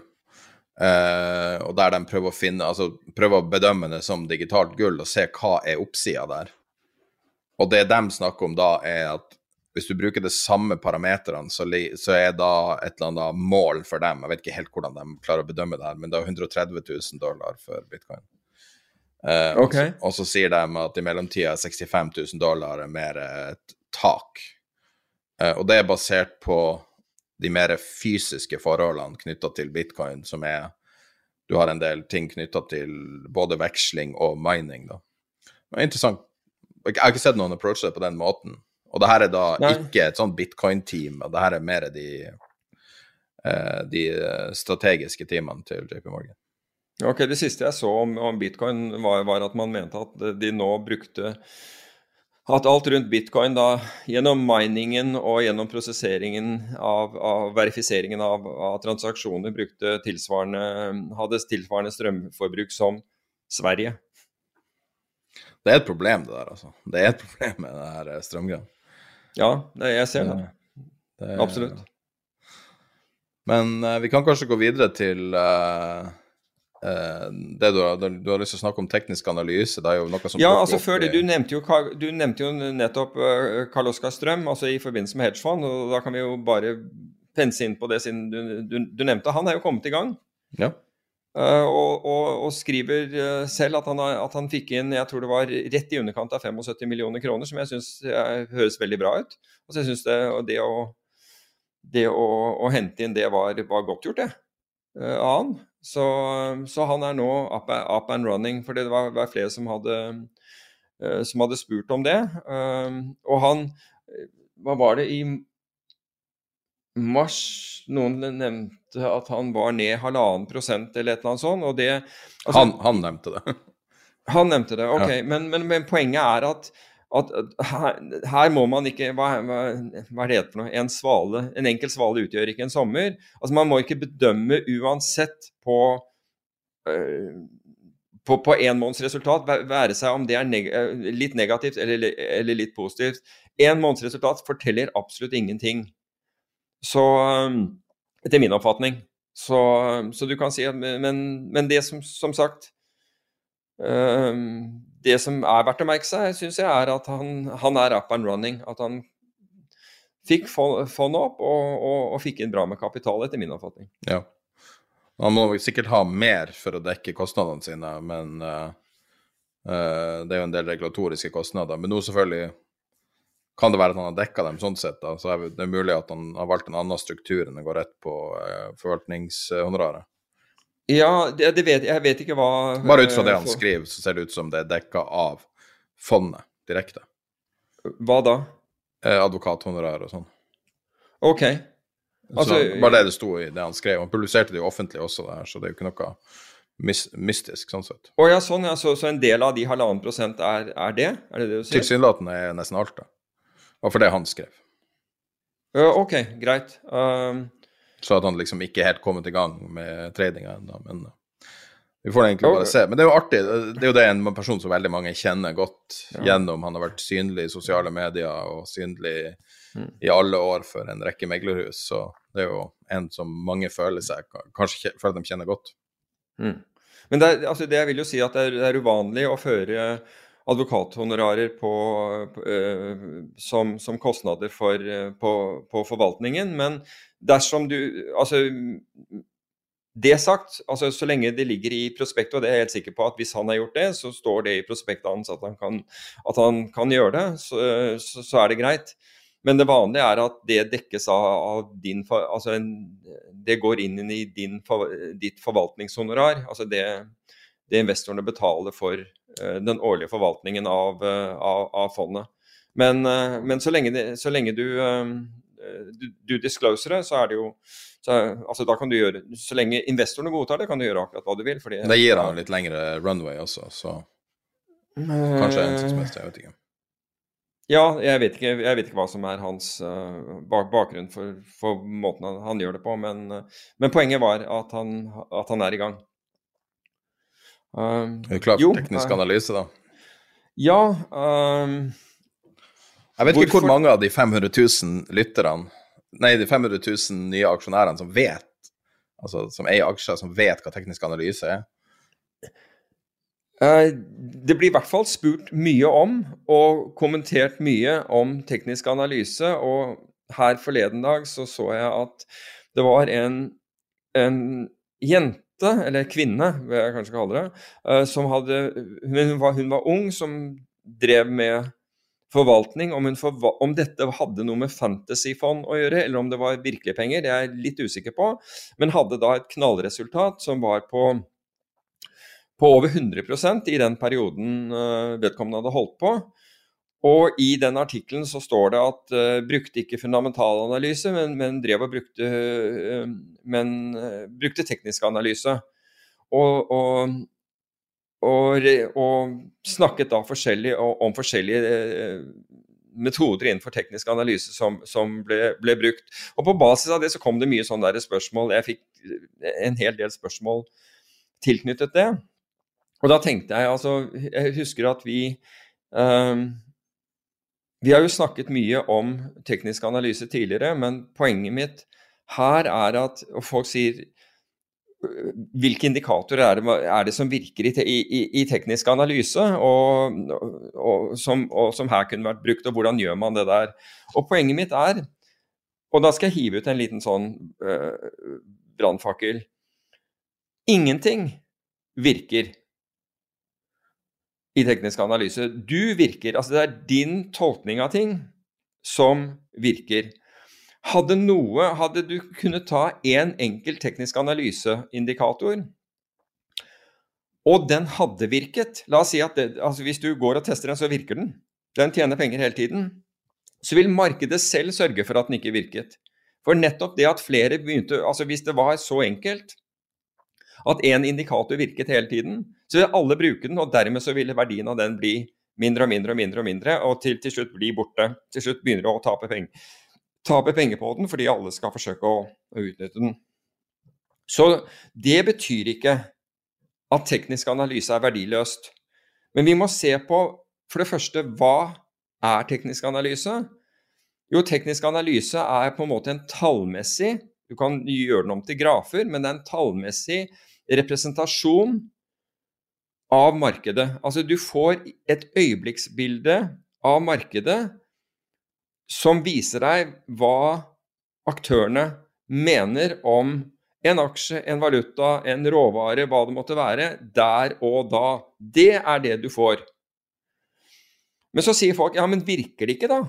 Uh, og der de prøver å finne Altså prøver å bedømme det som digitalt gull og se hva er oppsida der. Og det de snakker om da, er at hvis du bruker de samme parameterne, så, så, er da et eller annet mål for dem Jeg vet ikke helt hvordan de klarer å bedømme det her, men det er 130 000 dollar for bitcoin. Eh, okay. og, så, og, så, sier de at i mellomtida 65 000 dollar er mer et tak. Eh, og det er basert på de mer fysiske forholdene knytta til bitcoin, som er Du har en del ting knytta til både veksling og mining, da. Det er interessant. Jeg har ikke sett noen approache det på den måten. Og det her er da Nei. ikke et sånt bitcoin-team, og det her er mer de, eh, de strategiske teamene til JP Morgan. Ok, Det siste jeg så om, om bitcoin, var, var, at man mente at de nå brukte at alt rundt bitcoin da, gjennom miningen og gjennom prosesseringen av, av verifiseringen av, av, transaksjoner brukte tilsvarende, hadde tilsvarende strømforbruk som Sverige. Det er et problem, det der, altså. Det er et [laughs] problem med det her eh, strømgreiene. Ja, det, jeg ser det. det er, Absolutt. Men uh, vi kan kanskje gå videre til uh, det du har, du har, lyst til å snakke om teknisk analyse, det er jo noe som Ja, altså før det, du nevnte, jo, du nevnte jo nettopp Karl Oskar Strøm, altså i forbindelse med hedgefond, og da kan vi jo bare pense inn på det siden du, du, du nevnte Han er jo kommet i gang. Ja. Uh, og, og, og, skriver uh, selv at han, at han, fikk inn jeg tror det var rett i underkant av 75 millioner kroner, som jeg syns høres veldig bra ut. Altså jeg synes det, det, å, det å, å, hente inn det var, var godt gjort, det, av han. Så, så, han er nå up, up, and running, for det var, var flere som hadde, som hadde, spurt om det. Og han Hva var det i mars noen nevnte at han var ned halvannen prosent eller et eller annet sånt. Og det, altså, han, han, nevnte det. [laughs] Han nevnte det, ok. Ja. Men, men, men, poenget er at at her, her, må man ikke hva, hva, hva, er det for noe? En svale, en enkel svale utgjør ikke en sommer. Altså Man må ikke bedømme uansett på øh, på, på en måneds resultat, være seg om det er neg øh, litt negativt eller, eller, litt positivt. En måneds resultat forteller absolutt ingenting. Så Etter min oppfatning. Så, så, du kan si at Men, men det som, som sagt øh, det som er verdt å merke seg, syns jeg, er at han, han, er up and running. At han fikk fondet opp og, og, og, fikk inn bra med kapital, etter min oppfatning. Ja. Han må sikkert ha mer for å dekke kostnadene sine, men uh, uh, det er jo en del regulatoriske kostnader. Men nå selvfølgelig kan det være at han har dekka dem sånn sett. da, så er Det mulig at han har valgt en annen struktur enn å gå rett på eh, forvaltningshonoraret. Ja, det, det vet, jeg vet ikke hva Bare ut fra det han for- skriver, så ser det ut som det er dekka av fondet direkte. Hva da? Eh, advokathonorar og sånn. Ok. Altså, så bare det det sto i det han skrev. Han publiserte det jo offentlig også, det her, så det er jo ikke noe mystisk sånn sett. Å ja, sånn, ja. Så, så en del av de halvannen prosent er, er det? Er det det du sier? Tilsynelatende er nesten alt, da. Og for det han skrev. Ja, ok, greit. Um, Så at han liksom ikke helt kommet i gang med tradinga ennå, men uh, vi får egentlig bare se. Men det er jo artig. Det er jo det en person som veldig mange kjenner godt Ja. gjennom. Han har vært synlig i sosiale medier og synlig Mm. i alle år for en rekke meglerhus, så det er jo en som mange føler seg kanskje føler de kjenner godt. mm. Men det, er, altså det jeg vil jo si at det er, det er uvanlig å føre advokathonorarer på, øh, som, som kostnader for, øh, på, på forvaltningen. Men dersom du Altså det sagt, altså så lenge det ligger i prospektet, og det er jeg helt sikker på at hvis han har gjort det, så står det i prospektet hans at han kan, at han kan gjøre det, så, så, så er det greit. Men det vanlige er at det dekkes av, av din Altså det går inn i din, ditt forvaltningshonorar. Altså det, det investorene betaler for eh, den årlige forvaltningen av, eh, av, av fondet. Men, eh, men så, lenge det, så lenge du, du, du discloser det, så er det jo så, altså da kan du gjøre, Så lenge investorene godtar det, kan du gjøre akkurat hva du vil. Fordi, Det gir han litt lengre runway også, så kanskje hensiktsmessig, jeg vet ikke. Ja, jeg vet ikke, jeg vet ikke hva som er hans uh, bak bakgrunn for, for måten han, han gjør det på, men, men poenget var at han, at han er i gang. Um, Er du klar for jo, teknisk uh, analyse, da? Ja um, Jeg vet ikke Hvorfor- hvor mange av de 500 000 lytterne, nei, de 500 000 nye aksjonærene som vet, altså som eier aksjer, som vet hva teknisk analyse er. Eh, Det blir i hvert fall spurt mye om, og kommentert mye om teknisk analyse. Og her forleden dag så så jeg at det var en, en jente, eller kvinne, vil jeg kanskje kalle det, eh, som hadde hun var, hun var ung, som drev med forvaltning. Om, forva om dette hadde noe med fantasyfond å gjøre, eller om det var virkelige penger, det er jeg litt usikker på. Men hadde da et knallresultat som var på på over 100% i den perioden eh, vedkommende hadde holdt på. Og i den artikkelen så står det at uh, brukte ikke fundamentalanalyse, men, men drev og brukte, uh, men, uh, brukte teknisk analyse. Og, og, og, og snakket da forskjellig om forskjellige metoder innenfor teknisk analyse som, som ble, ble brukt. Og på basis av det så kom det mye sånne spørsmål. Jeg fikk en hel del spørsmål tilknyttet det. Og da tenkte jeg altså Jeg husker at vi ehm, Vi har jo snakket mye om teknisk analyse tidligere, men poenget mitt her er at og folk sier hvilke indikatorer er det, er det som virker i, i, i teknisk analyse, og, og, som, og som her kunne vært brukt, og hvordan gjør man det der? Og poenget mitt er, og da skal jeg hive ut en liten sånn øh, brannfakkel Ingenting virker i teknisk analyse. Du virker, altså det er din tolkning av ting som virker. Hadde noe, hadde du kunnet ta én en enkelt teknisk analyseindikator, og den hadde virket La oss si at det, altså hvis du går og tester den, så virker den. Den tjener penger hele tiden. Så vil markedet selv sørge for at den ikke virket. For nettopp det at flere begynte Altså hvis det var så enkelt at én indikator virket hele tiden, så vil alle bruke den, og dermed så vil verdien av den bli mindre og mindre og mindre, og mindre, og til, til slutt bli borte. Til slutt begynner du å tape penger, tape penger på den fordi alle skal forsøke å, å utnytte den. Så det betyr ikke at teknisk analyse er verdiløst. Men vi må se på for det første hva er teknisk analyse? Jo, teknisk analyse er på en måte en tallmessig Du kan gjøre den om til grafer, men det er en tallmessig representasjon av markedet. Altså du får et øyeblikksbilde av markedet som viser deg hva aktørene mener om en aksje, en valuta, en råvare, hva det måtte være, der og da. Det er det du får. Men så sier folk ja, men virker det ikke, da?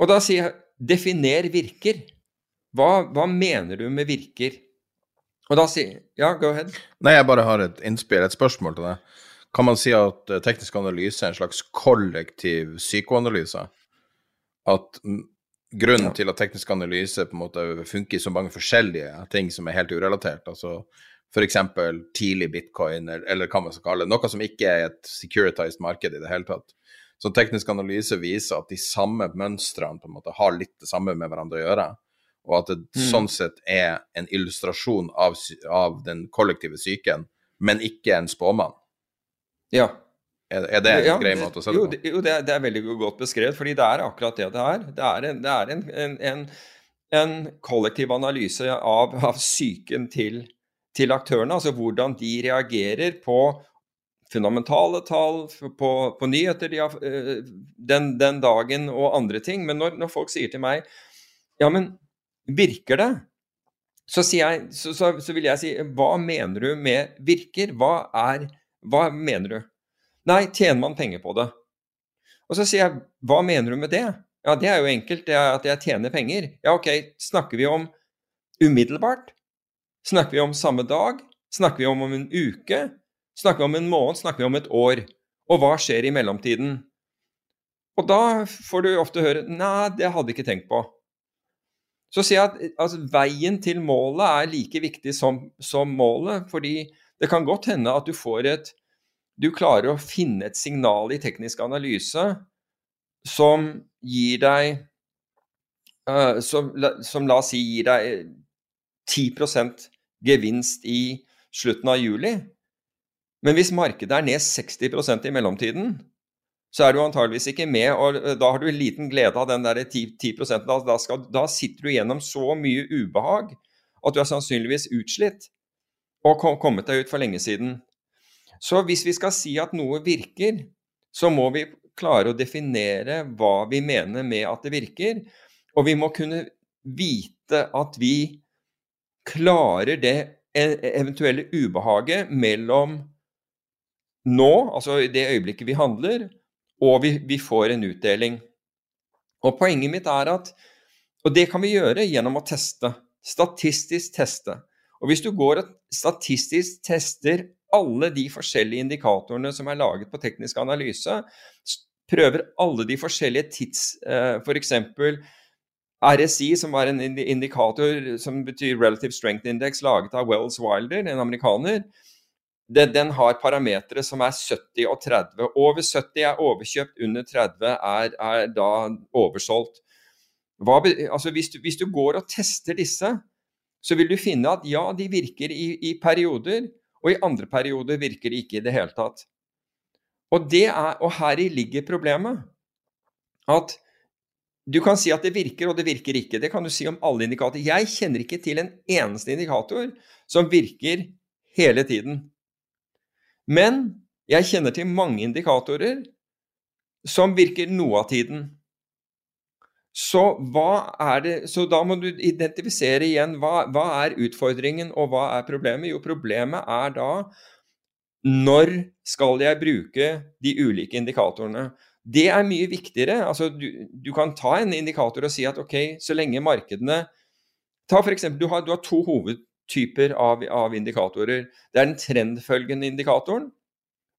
Og da sier jeg definer virker. Hva, hva mener du med virker? Og da sier Ja, go ahead. Nei, jeg bare har et innspill, et spørsmål til deg. Kan man si at uh, teknisk analyse er en slags kollektiv psykoanalyse? At grunnen ja. til at teknisk analyse på en måte funker i så mange forskjellige ting som er helt urelatert, altså f.eks. tidlig bitcoin, eller, eller hva man skal kalle det, noe som ikke er et securitized marked i det hele tatt. Så teknisk analyse viser at de samme mønstrene på en måte har litt det samme med hverandre å gjøre og at det mm. sånn sett er en illustrasjon av, av, den kollektive psyken, men ikke en spåmann. Ja. Er, er det en ja, grei måte å se det på? Jo, det, jo, det, er, det er veldig godt beskrevet, fordi det er akkurat det det er. Det er en, det er en, en, en kollektiv analyse av, av psyken til, til aktørene, altså hvordan de reagerer på fundamentale tall, på, på nyheter de har, eh, den, den, dagen og andre ting. Men når, når folk sier til meg ja, men Virker det? Så, jeg, så, så, så, vil jeg si hva mener du med virker? Hva er Hva mener du? Nei, tjener man penger på det? Og så sier jeg hva mener du med det? Ja, det er jo enkelt, det er at jeg tjener penger. Ja, ok, snakker vi om umiddelbart? Snakker vi om samme dag? Snakker vi om om en uke? Snakker vi om en måned? Snakker vi om et år? Og hva skjer i mellomtiden? Og da får du ofte høre Nei, det hadde jeg ikke tenkt på. Så sier jeg at altså, veien til målet er like viktig som, som, målet. Fordi det kan godt hende at du får et Du klarer å finne et signal i teknisk analyse som gir deg uh, som, som, la oss si gir deg 10% gevinst i slutten av juli. Men hvis markedet er ned 60% i mellomtiden, så er du antageligvis ikke med, og eh, da har du liten glede av den der 10, 10 da, da, skal, da, sitter du gjennom så mye ubehag at du er sannsynligvis utslitt og kom, kommet deg ut for lenge siden. Så hvis vi skal si at noe virker, så må vi klare å definere hva vi mener med at det virker, og vi må kunne vite at vi klarer det e, eventuelle ubehaget mellom nå, altså i det øyeblikket vi handler, og vi, vi, får en utdeling. Og Poenget mitt er at Og det kan vi gjøre gjennom å teste. Statistisk teste. Og Hvis du går og statistisk tester alle de forskjellige indikatorene som er laget på teknisk analyse, prøver alle de forskjellige tids F.eks. For RSI, som var en indikator som betyr Relative Strength Index, laget av Wells Wilder, en amerikaner, den, den har parametere som er 70 og 30. Over 70 er overkjøpt, under 30 er, er da oversolgt. Hva, altså hvis, du, hvis, du, går og tester disse, så vil du finne at ja, de virker i, i perioder, og i andre perioder virker de ikke i det hele tatt. Og, det er, og heri ligger problemet. At du kan si at det virker, og det virker ikke. Det kan du si om alle indikatorer. Jeg kjenner ikke til en eneste indikator som virker hele tiden. Men jeg kjenner til mange indikatorer som virker noe av tiden. Så, det, så da må du identifisere igjen hva, hva, er utfordringen og hva er problemet. Jo, problemet er da når skal jeg bruke de ulike indikatorene. Det er mye viktigere. Altså, du, du, kan ta en indikator og si at ok, så lenge markedene Ta eksempel, du du har to hoved, typer av, av, indikatorer. Det er den trendfølgende indikatoren.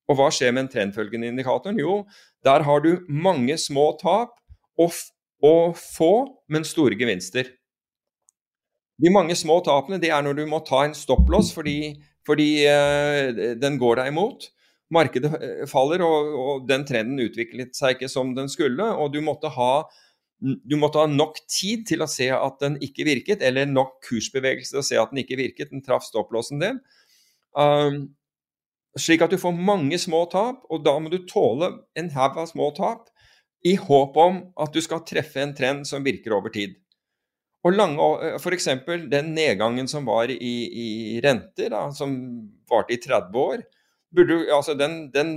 Og hva skjer med den trendfølgende indikatoren? Jo, der har du mange små tap og, og få, men store gevinster. De mange små tapene det er når du må ta en stopplås fordi, fordi uh, den går deg imot. Markedet eh, faller, og, og, den trenden utviklet seg ikke som den skulle. Og du måtte ha du måtte ha nok tid til å se at den ikke virket, eller nok kursbevegelse til å se at den ikke virket. Den traff stopplåsen din. Um, slik at du får mange små tap, og da må du tåle en haug av små tap i håp om at du skal treffe en trend som virker over tid. Og lange, F.eks. den nedgangen som var i, i renter, da, som varte i 30 år, burde, altså den, den,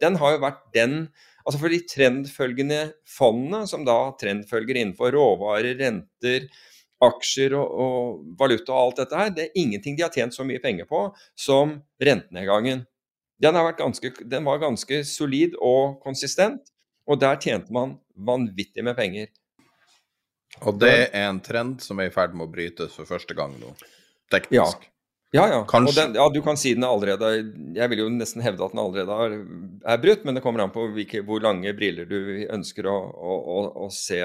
den har jo vært den Altså for de trendfølgende fondene, som da trendfølger innenfor råvarer, renter, aksjer og, og, valuta og alt dette her, det er ingenting de har tjent så mye penger på som rentenedgangen. Den, ganske, den var ganske solid og konsistent, og der tjente man vanvittig med penger. Og det er en trend som er i ferd med å brytes for første gang nå, teknisk. Ja. Ja, ja. Den, ja, du kan si den er allerede Jeg vil jo nesten hevde at den allerede er, er brutt, men det kommer an på hvilke, hvor lange briller du ønsker å, å, å, å se.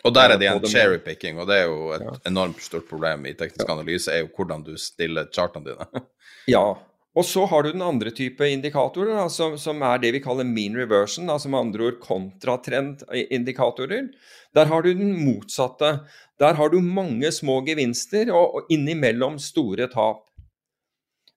Og der er det på igjen cherrypicking, og det er jo et Ja. enormt stort problem i teknisk analyse, er jo hvordan du stiller chartene dine. [laughs] Ja. Og så har du den andre type indikatorer, da, som, som er det vi kaller mean reversion, altså med andre ord kontratrendindikatorer. Der har du den motsatte. Der har du mange små gevinster og, og innimellom store tap.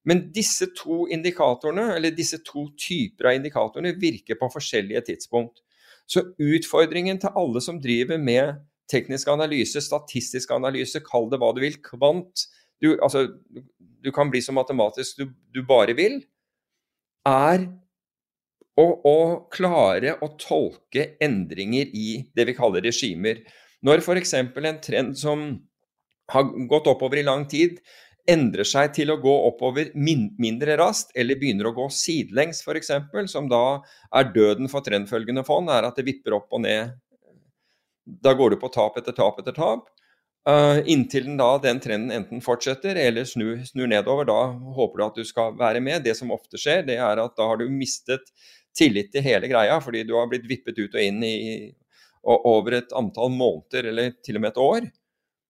Men disse to indikatorene, eller disse to typer av indikatorene, virker på forskjellige tidspunkt. Så utfordringen til alle som driver med teknisk analyse, statistisk analyse, kall det hva du vil, kvant du, altså, du kan bli så matematisk du, du bare vil, er å, å klare å tolke endringer i det vi kaller regimer. Når f.eks. en trend som har gått oppover i lang tid, endrer seg til å gå oppover min mindre raskt, eller begynner å gå sidelengs f.eks., som da er døden for trendfølgende fond, er at det vipper opp og ned. Da går du på tap etter tap etter tap. Uh, inntil den da den trenden enten fortsetter eller snur, snur nedover. Da håper du at du skal være med. Det som ofte skjer, det er at da har du mistet tillit til hele greia, fordi du har blitt vippet ut og inn i og over et antall måneder eller til og med et år.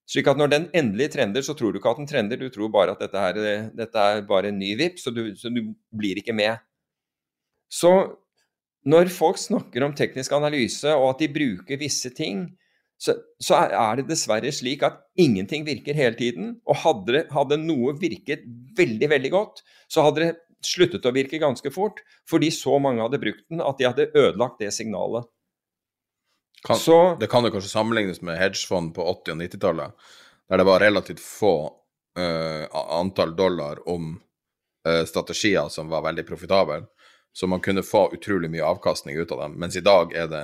Slik at når den endelig trender, så tror du ikke at den trender, du tror bare at dette er, dette er bare en ny vipp, så så du blir ikke med. Så når folk snakker om teknisk analyse og at de bruker visse ting, så, så er det dessverre slik at ingenting virker hele tiden. Og hadde, hadde noe virket veldig, veldig godt, så hadde det sluttet å virke ganske fort, fordi så mange hadde brukt den at de hadde ødelagt det signalet. Kan, Så- det kan jo kanskje sammenlignes med hedgefond på 80- og 90-tallet, der det var relativt få uh, antall dollar om uh, strategier som var veldig profitable, så man kunne få utrolig mye avkastning ut av dem. Mens i dag er det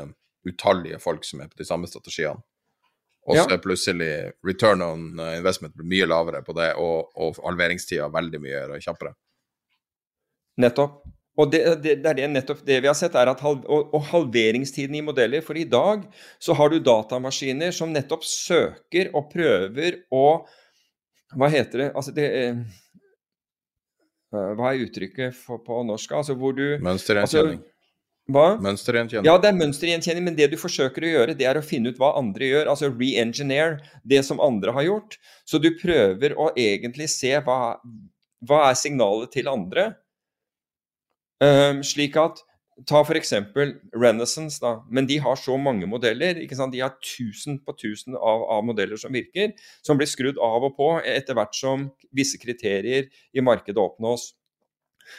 utallige folk som er på de samme strategiene. Og så Ja. er plutselig return on eh, investment mye lavere på det, og, og halveringstida veldig mye kjappere. Nettopp. Og det, det, det er det nettopp det vi har sett, er at halv, og, og halveringstiden i modeller. For i dag så har du datamaskiner som nettopp søker og prøver å Hva heter det? Altså det eh, Hva er uttrykket for, på norsk? Altså hvor du Mønstergjenkjenning. Hva? Mønstergjenkjenning. Ja, det er mønstergjenkjenning, men det du forsøker å gjøre, det er å finne ut hva andre gjør. Altså re-engineer det som andre har gjort. Så du prøver å egentlig se hva, hva er signalet til andre. Ehm, slik at Ta f.eks. Renaissance, da. Men de har så mange modeller. De har tusen på tusen av, av modeller som virker, som blir skrudd av og på etter hvert som visse kriterier i markedet oppnås.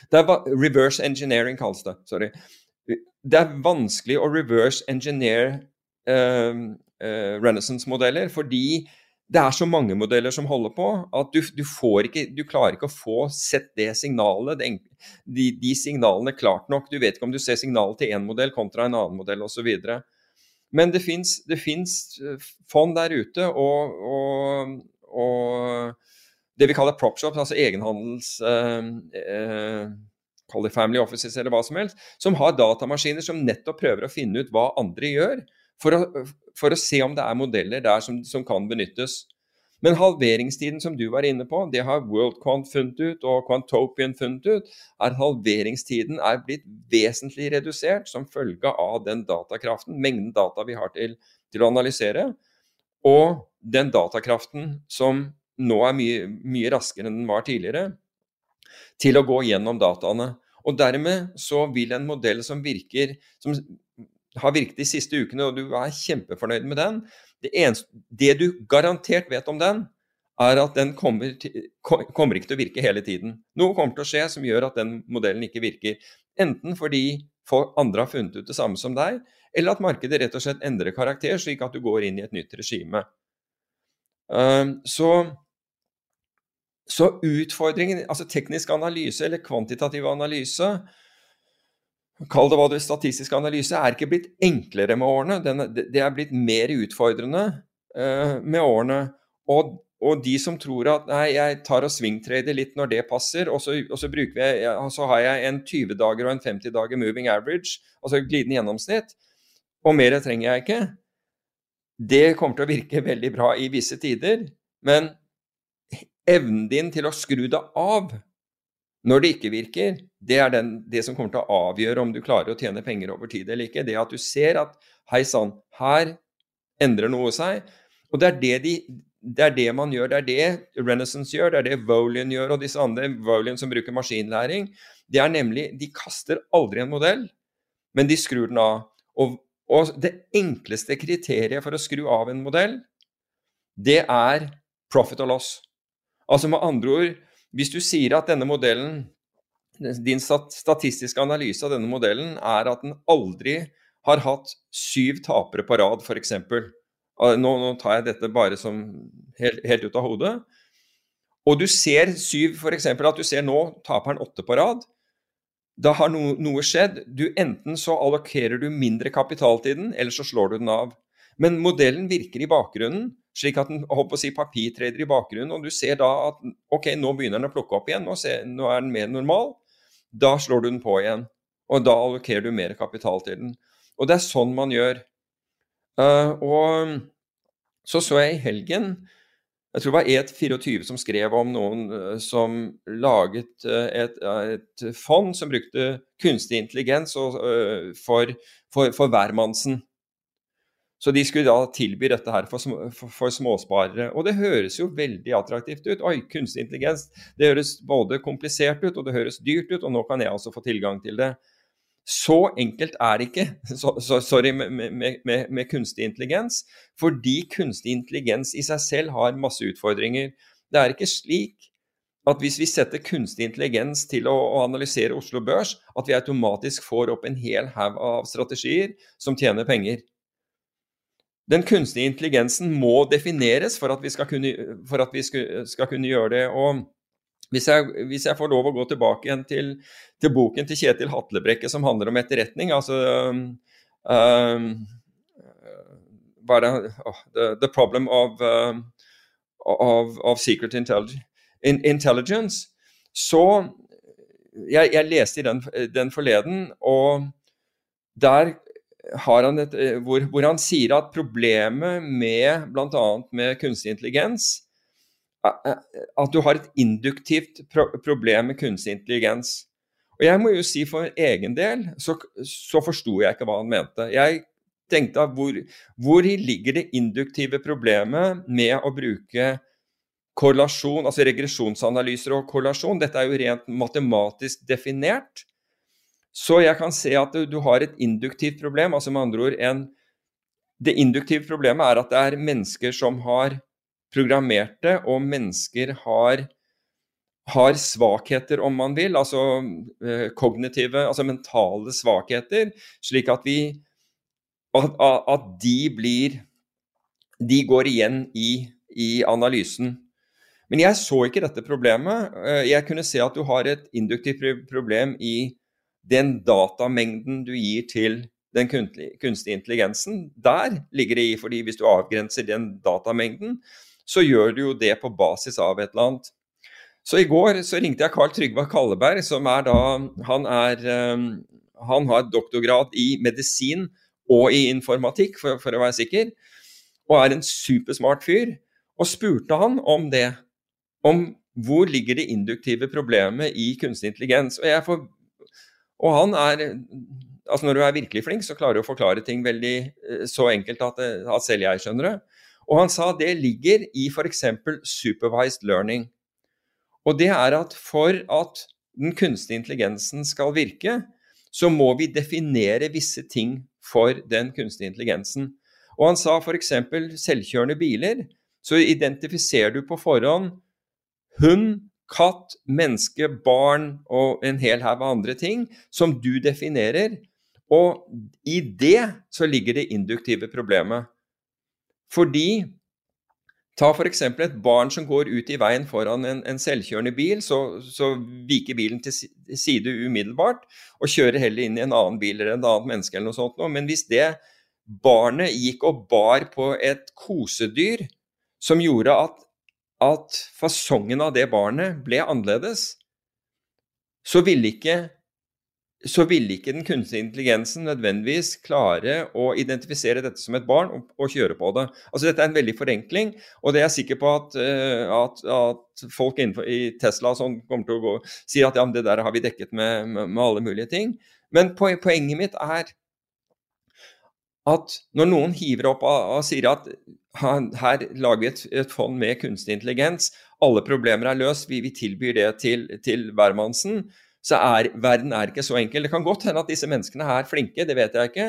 Det er reverse engineering kalles det. Sorry det er vanskelig å reverse engineer eh, eh, Renaissance-modeller, fordi det er så mange modeller som holder på, at du, du, ikke, du klarer ikke å få sett det signalet, de, de signalene klart nok. Du vet ikke om du ser signalet til én modell kontra en annen modell osv. Men det fins fond der ute og, og, og det vi kaller prop shops, altså egenhandels... Eh, eh, family offices eller hva som helst, som har datamaskiner som nettopp prøver å finne ut hva andre gjør, for å, for å se om det er modeller der som, som kan benyttes. Men halveringstiden som du var inne på, det har WorldQuant funnet ut, og Quantopian funnet ut, er at halveringstiden er blitt vesentlig redusert som følge av den datakraften, mengden data vi har til, til å analysere, og den datakraften som nå er mye, mye raskere enn den var tidligere, til å gå gjennom dataene. Og dermed så vil en modell som virker, som har virket de siste ukene, og du er kjempefornøyd med den, det, eneste, det du garantert vet om den, er at den kommer, til, kommer ikke til å virke hele tiden. Noe kommer til å skje som gjør at den modellen ikke virker. Enten fordi andre har funnet ut det samme som deg, eller at markedet rett og slett endrer karakter, slik at du går inn i et nytt regime. Um, så så utfordringen, altså teknisk analyse eller kvantitativ analyse, kall det hva du vil, statistisk analyse, er ikke blitt enklere med årene. Det er blitt mer utfordrende eh, med årene. Og, og de som tror at nei, jeg tar og svingtrader litt når det passer, og så, og så, ja, så har jeg en 20 dager og en 50 dager moving average, altså glidende gjennomsnitt. og mer trenger jeg ikke. Det kommer til å virke [laughs] veldig bra i visse tider, men evnen din til å skru det av når det ikke virker, det er den, det som kommer til å avgjøre om du klarer å tjene penger over tid eller ikke. Det at du ser at hei sann, her endrer noe seg. Og det er det, de, det er det, man gjør. Det er det Renaissance gjør, det er det Volian gjør, og disse andre Volian som bruker maskinlæring. Det er nemlig De kaster aldri en modell, men de skrur den av. Og, og det enkleste kriteriet for å skru av en modell, det er profit og loss. Altså med andre ord hvis du sier at denne modellen, din statistiske analyse av denne modellen er at den aldri har hatt syv tapere på rad, f.eks. Nå, nå tar jeg dette bare som helt, helt ut av hodet. Og du ser syv, f.eks. at du ser nå taperen åtte på rad. Da har no, noe skjedd. Du Enten så allokerer du mindre kapital til den, eller så slår du den av. Men modellen virker i bakgrunnen, slik at den håper å si, papirtreder i bakgrunnen, og du ser da at ok, nå begynner den å plukke opp igjen, nå, ser, nå er den mer normal. Da slår du den på igjen, og da allokerer du mer kapital til den. Og det er sånn man gjør. Uh, og så så jeg i helgen jeg tror det var Et24 som skrev om noen uh, som laget uh, et, et, fond som brukte kunstig intelligens for, for, for hvermannsen. Så de skulle da tilby dette her for, for, for, småsparere. Og det høres jo veldig attraktivt ut. Oi, kunstig intelligens. Det høres både komplisert ut, og det høres dyrt ut, og nå kan jeg også få tilgang til det. Så enkelt er det ikke, [laughs] så, så, sorry, med, med, med, med, kunstig intelligens. Fordi kunstig intelligens i seg selv har masse utfordringer. Det er ikke slik at hvis vi setter kunstig intelligens til å, å analysere Oslo Børs, at vi automatisk får opp en hel haug av strategier som tjener penger. Den kunstige intelligensen må defineres for at vi skal kunne, vi skal kunne gjøre det. og hvis jeg, hvis jeg, får lov å gå tilbake igjen til, til boken til Kjetil Hatlebrekke som handler om etterretning altså um, um det oh, the, the, problem of, um, of, of secret intelligence. Så jeg, jeg leste i den, den forleden, og der et, eh, hvor, hvor, han sier at problemet med bl.a. med kunstig intelligens At du har et induktivt pro problem med kunstig intelligens. Og jeg må jo si for egen del så, så forsto jeg ikke hva han mente. Jeg tenkte at hvor, hvor ligger det induktive problemet med å bruke korrelasjon, altså regresjonsanalyser og korrelasjon? Dette er jo rent matematisk definert. Så jeg kan se at du, har et induktivt problem. altså med andre ord en, Det induktive problemet er at det er mennesker som har programmert det, og mennesker har, har svakheter, om man vil, altså eh, kognitive, altså mentale svakheter, slik at vi at, at de blir De går igjen i, i analysen. Men jeg så ikke dette problemet. Eh, jeg kunne se at du har et induktivt problem i den datamengden du gir til den kunstige intelligensen, der ligger det i. fordi hvis du avgrenser den datamengden, så gjør du jo det på basis av et eller annet. Så i går så ringte jeg Carl Trygve Kalleberg, som er da Han, er, um, han har doktorgrad i medisin og i informatikk, for, for, å være sikker, og er en supersmart fyr. Og spurte han om det. Om hvor ligger det induktive problemet i kunstig intelligens. Og jeg får og han er Altså når du er virkelig flink, så klarer du å forklare ting veldig eh, så enkelt at, eh, at selv jeg skjønner det. Og han sa det ligger i f.eks. supervised learning. Og det er at for at den kunstige intelligensen skal virke, så må vi definere visse ting for den kunstige intelligensen. Og han sa f.eks. selvkjørende biler. Så identifiserer du på forhånd hund, katt, menneske, barn og en hel haug av andre ting som du definerer. Og i det så ligger det induktive problemet. Fordi Ta f.eks. et barn som går ut i veien foran en, en selvkjørende bil, så, så, viker bilen til side umiddelbart og kjører heller inn i en annen bil eller et annet menneske eller noe sånt. Men hvis det barnet gikk og bar på et kosedyr som gjorde at at fasongen av det barnet ble annerledes, så ville ikke så ville ikke den kunstige intelligensen nødvendigvis klare å identifisere dette som et barn og, og, kjøre på det. Altså Dette er en veldig forenkling, og det er jeg sikker på at, uh, at, at folk innenfor, i Tesla som kommer til å gå si at ja, det der har vi dekket med, med, med alle mulige ting. Men poenget mitt er at når noen hiver opp og, sier at her lager vi et, et, fond med kunstig intelligens, alle problemer er løst, vi, vi tilbyr det til, til hvermannsen, så er verden er ikke så enkel. Det kan godt hende at disse menneskene er flinke, det vet jeg ikke.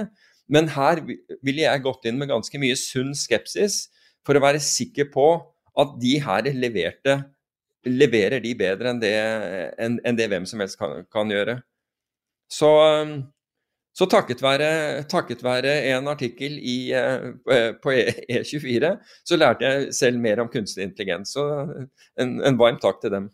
Men her ville jeg gått inn med ganske mye sunn skepsis for å være sikker på at de her leverte, leverer de bedre enn det, enn, enn det hvem som helst kan, kan gjøre. Så, så takket, være, takket, være, en artikkel i, eh, på E24, så lærte jeg selv mer om kunstig intelligens. Så en, en varm takk til dem.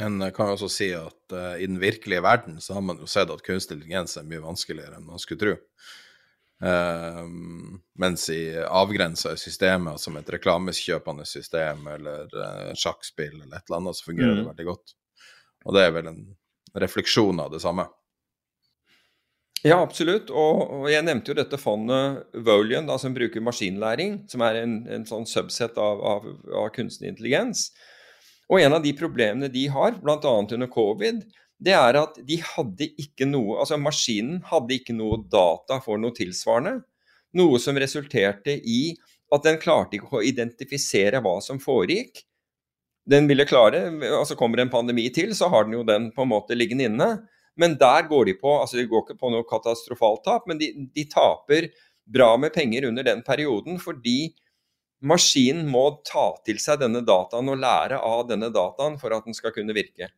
En kan jo også si at uh, i den virkelige verden så har man jo sett at kunstig intelligens er mye vanskeligere enn man skulle tro. Uh, mens i avgrensa systemer som et reklamekjøpende system eller uh, sjakkspill eller et eller annet, så fungerer mm. det veldig godt. Og det er vel en refleksjon av det samme. Ja, absolutt. Og, og jeg nevnte jo dette fondet Volian, da, som bruker maskinlæring, som er en, en sånn subset av, av, av kunstig intelligens. Og en av de problemene de har, bl.a. under covid, det er at de hadde ikke noe Altså maskinen hadde ikke noe data for noe tilsvarende. Noe som resulterte i at den klarte ikke å identifisere hva som foregikk. Den ville klare, altså Kommer en pandemi til, så har den jo den på en måte liggende inne. Men der går de på altså de går ikke på noe katastrofalt tap, men de, de taper bra med penger under den perioden fordi Maskinen må ta til seg denne dataen og lære av denne dataen for at den skal kunne virke.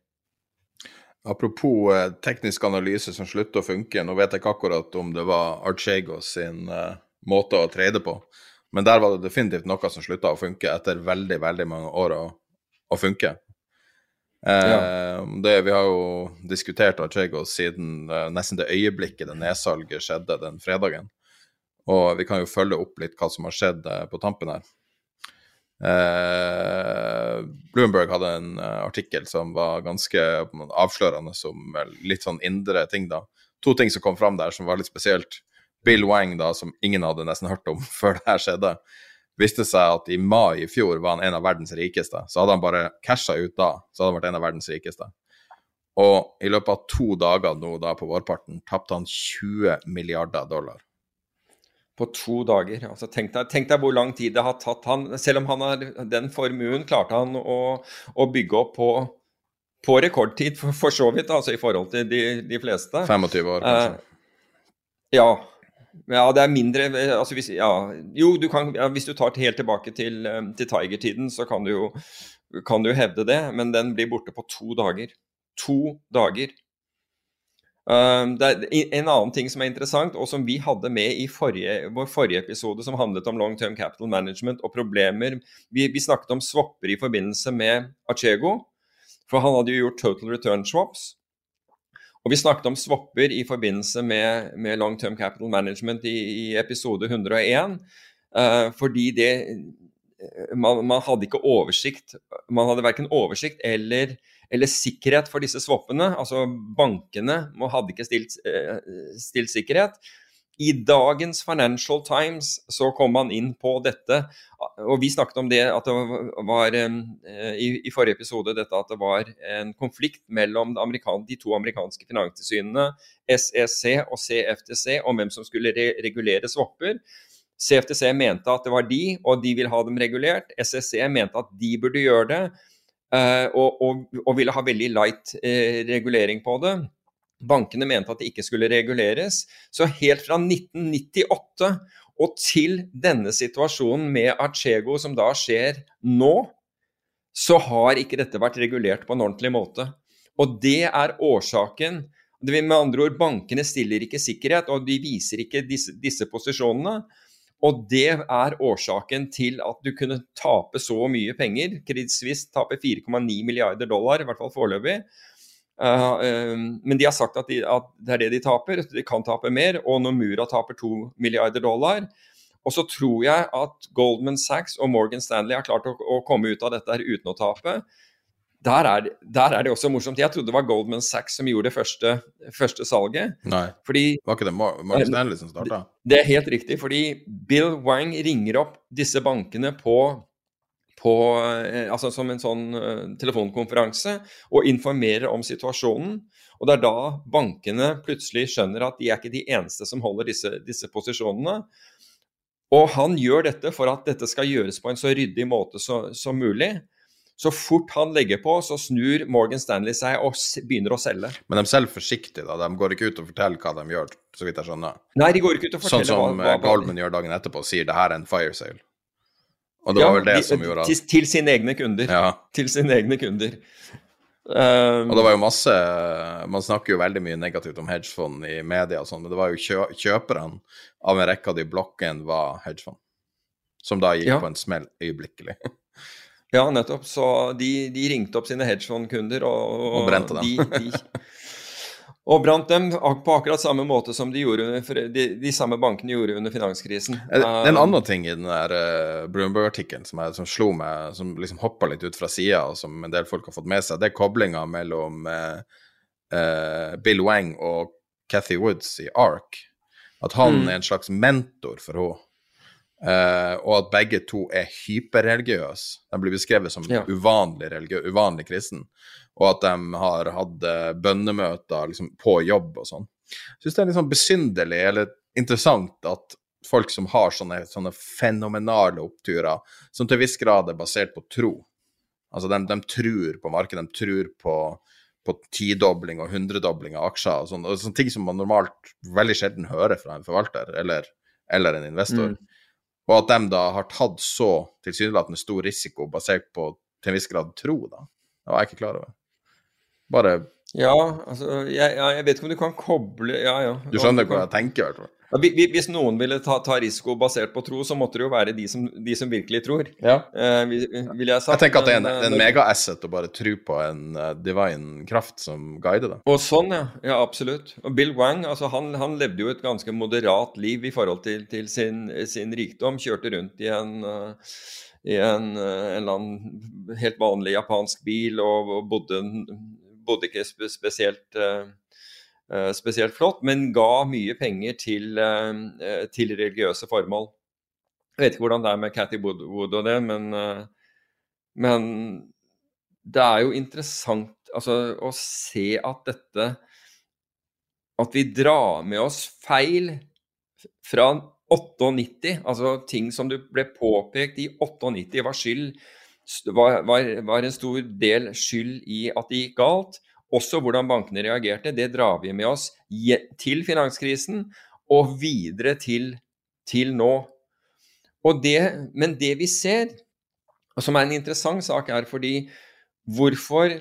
Apropos eh, teknisk analyse som slutter å funke, nå vet jeg ikke akkurat om det var Archego sin eh, måte å trade på, men der var det definitivt noe som slutta å funke etter veldig, veldig mange år å, å funke. Eh, ja. det, vi har jo diskutert Archego siden eh, nesten det øyeblikket det nedsalget skjedde den fredagen. Og vi kan jo følge opp litt hva som har skjedd eh, på tampen her. Eh, Bloomberg hadde en artikkel som var ganske avslørende som litt sånn indre ting, da. To ting som kom fram der som var litt spesielt. Bill Wang, da, som ingen hadde nesten hørt om [laughs] før det her skjedde, viste seg at i mai i fjor var han en av verdens rikeste. Så hadde han bare casha ut da, så hadde han vært en av verdens rikeste. Og i løpet av to dager nå da på vårparten tapte han 20 milliarder dollar på to dager. Altså, tenk, deg, tenk, deg, hvor lang tid det har tatt han Selv om han har den formuen, klarte han å, å bygge opp på, på rekordtid, for, for, så vidt, altså i forhold til de, de fleste. 25 år, kanskje. Eh, ja. Ja, det er mindre altså hvis, ja, Jo, du kan, ja, hvis du tar helt tilbake til, eh, til Tiger-tiden, så kan du jo kan du hevde det, men den blir borte på to dager. To dager. Um, det er en annen ting som er interessant, og som vi hadde med i forrige, vår forrige episode, som handlet om long term capital management og problemer Vi, vi snakket om swapper i forbindelse med Achego, for han hadde jo gjort total return swaps. Og vi snakket om swapper i forbindelse med, med long term capital management i, i episode 101, uh, fordi det man, man, hadde ikke oversikt Man hadde verken oversikt eller eller sikkerhet for disse swappene. Altså bankene hadde ikke stilt, eh, stilt, sikkerhet. I dagens Financial Times så kom man inn på dette, og vi snakket om det at det var eh, i, forrige episode dette at det var en konflikt mellom de to amerikanske finanstilsynene, SEC og CFTC, om hvem som skulle re regulere swapper. CFTC mente at det var de, og de ville ha dem regulert. SEC mente at de burde gjøre det. Eh, og, ville ha veldig light eh, regulering på det. Bankene mente at det ikke skulle reguleres. Så helt fra 1998 og til denne situasjonen med Archego som da skjer nå, så har ikke dette vært regulert på en ordentlig måte. Og det er årsaken. Det vil med andre ord, Bankene stiller ikke sikkerhet, og de viser ikke disse, disse posisjonene. Og det er årsaken til at du kunne tape så mye penger. Credit Suisse taper 4,9 milliarder dollar, i hvert fall foreløpig. Uh, uh, men de har sagt at, de, at, det er det de taper. De kan tape mer. Og Nomura taper 2 milliarder dollar. Og så tror jeg at Goldman Sachs og Morgan Stanley har klart å, å komme ut av dette her uten å tape. der er, der er, det også morsomt. Jeg trodde det var Goldman Sachs som gjorde det første, første salget. Nei, fordi, var ikke det Morgan Stanley som starta? Det er helt riktig, fordi Bill Wang ringer opp disse bankene på, på eh, altså som en sånn uh, telefonkonferanse og informerer om situasjonen. Og det er da bankene plutselig skjønner at de er ikke de eneste som holder disse, disse posisjonene. Og han gjør dette for at dette skal gjøres på en så ryddig måte som mulig. Så fort han legger på, så snur Morgan Stanley seg og begynner å selge. Men de selger forsiktig, da? De går ikke ut og forteller hva de gjør, så vidt jeg skjønner? Nei, de går ikke ut og sånn forteller Sånn som hva, hva, Goldman gjør dagen etterpå sier det her er en fire sale. Og det ja, var vel det de, som gjorde at til, til sine egne kunder. Ja. Til sine egne kunder. Um, og det var jo masse Man snakker jo veldig mye negativt om hedgefond i media og sånn, men det var jo kjø, kjøperne av en rekke av de blokkene var hedgefond. Som da gikk Ja. på en smell øyeblikkelig. Ja, nettopp. Så de, de ringte opp sine hedgefondkunder og, Og brente dem. De, de, og brant dem på akkurat samme måte som de, gjorde, under- de, de samme bankene gjorde under finanskrisen. Det er en Um, annen ting i den der uh, Bloomberg-artikkelen som, som slo meg, som liksom hoppa litt ut fra sida, og som en del folk har fått med seg. Det er koblinga mellom eh, eh, Bill Wang og Cathy Woods i ARK. At han Mm. er en slags mentor for henne. Eh, og at begge to er hyperreligiøse. De blir beskrevet som Ja. uvanlig uvanlig kristen. Og at de har hatt eh, bønnemøter liksom, på jobb og sånn. Jeg syns det er litt sånn besynderlig eller interessant at folk som har sånne, sånne fenomenale oppturer, som til en viss grad er basert på tro Altså, de, de tror på markedet, de tror på, på tidobling og hundredobling av aksjer og sånn, og sånne ting som man normalt veldig sjelden hører fra en forvalter eller, eller en investor. Mm. Og at de da har tatt så tilsynelatende stor risiko basert på til en viss grad tro, da. Det var jeg ikke klar over. Bare Ja, altså jeg, jeg vet ikke om du kan koble Ja, ja. Du skjønner hva jeg tenker, i hvert fall. Ja, vi- vi- Hvis noen ville ta, ta risiko basert på tro, så måtte det jo være de som, de som virkelig tror. Ja. Eh, vil, vil jeg sagt. Jeg tenker at det er en, en eh, mega-asset å bare tro på en eh, divine kraft som guider deg. Og sånn, ja. Ja, absolutt. Og Bill Wang altså han, han levde jo et ganske moderat liv i forhold til, til sin, sin rikdom. Kjørte rundt i en, uh, i en, en eller annen helt vanlig japansk bil og, og bodde, bodde ikke spesielt eh, eh, spesielt flott, men ga mye penger til, eh, til religiøse formål. Jeg vet ikke hvordan det er med Cathy Wood, og det, men, men det er jo interessant altså, å se at dette At vi drar med oss feil fra 98, altså ting som du ble påpekt i 98 var skyld var, var, var en stor del skyld i at det gikk galt. Også hvordan bankene reagerte. Det drar vi med oss til finanskrisen og videre til, til nå. Det, men det vi ser, og som er en interessant sak, er fordi hvorfor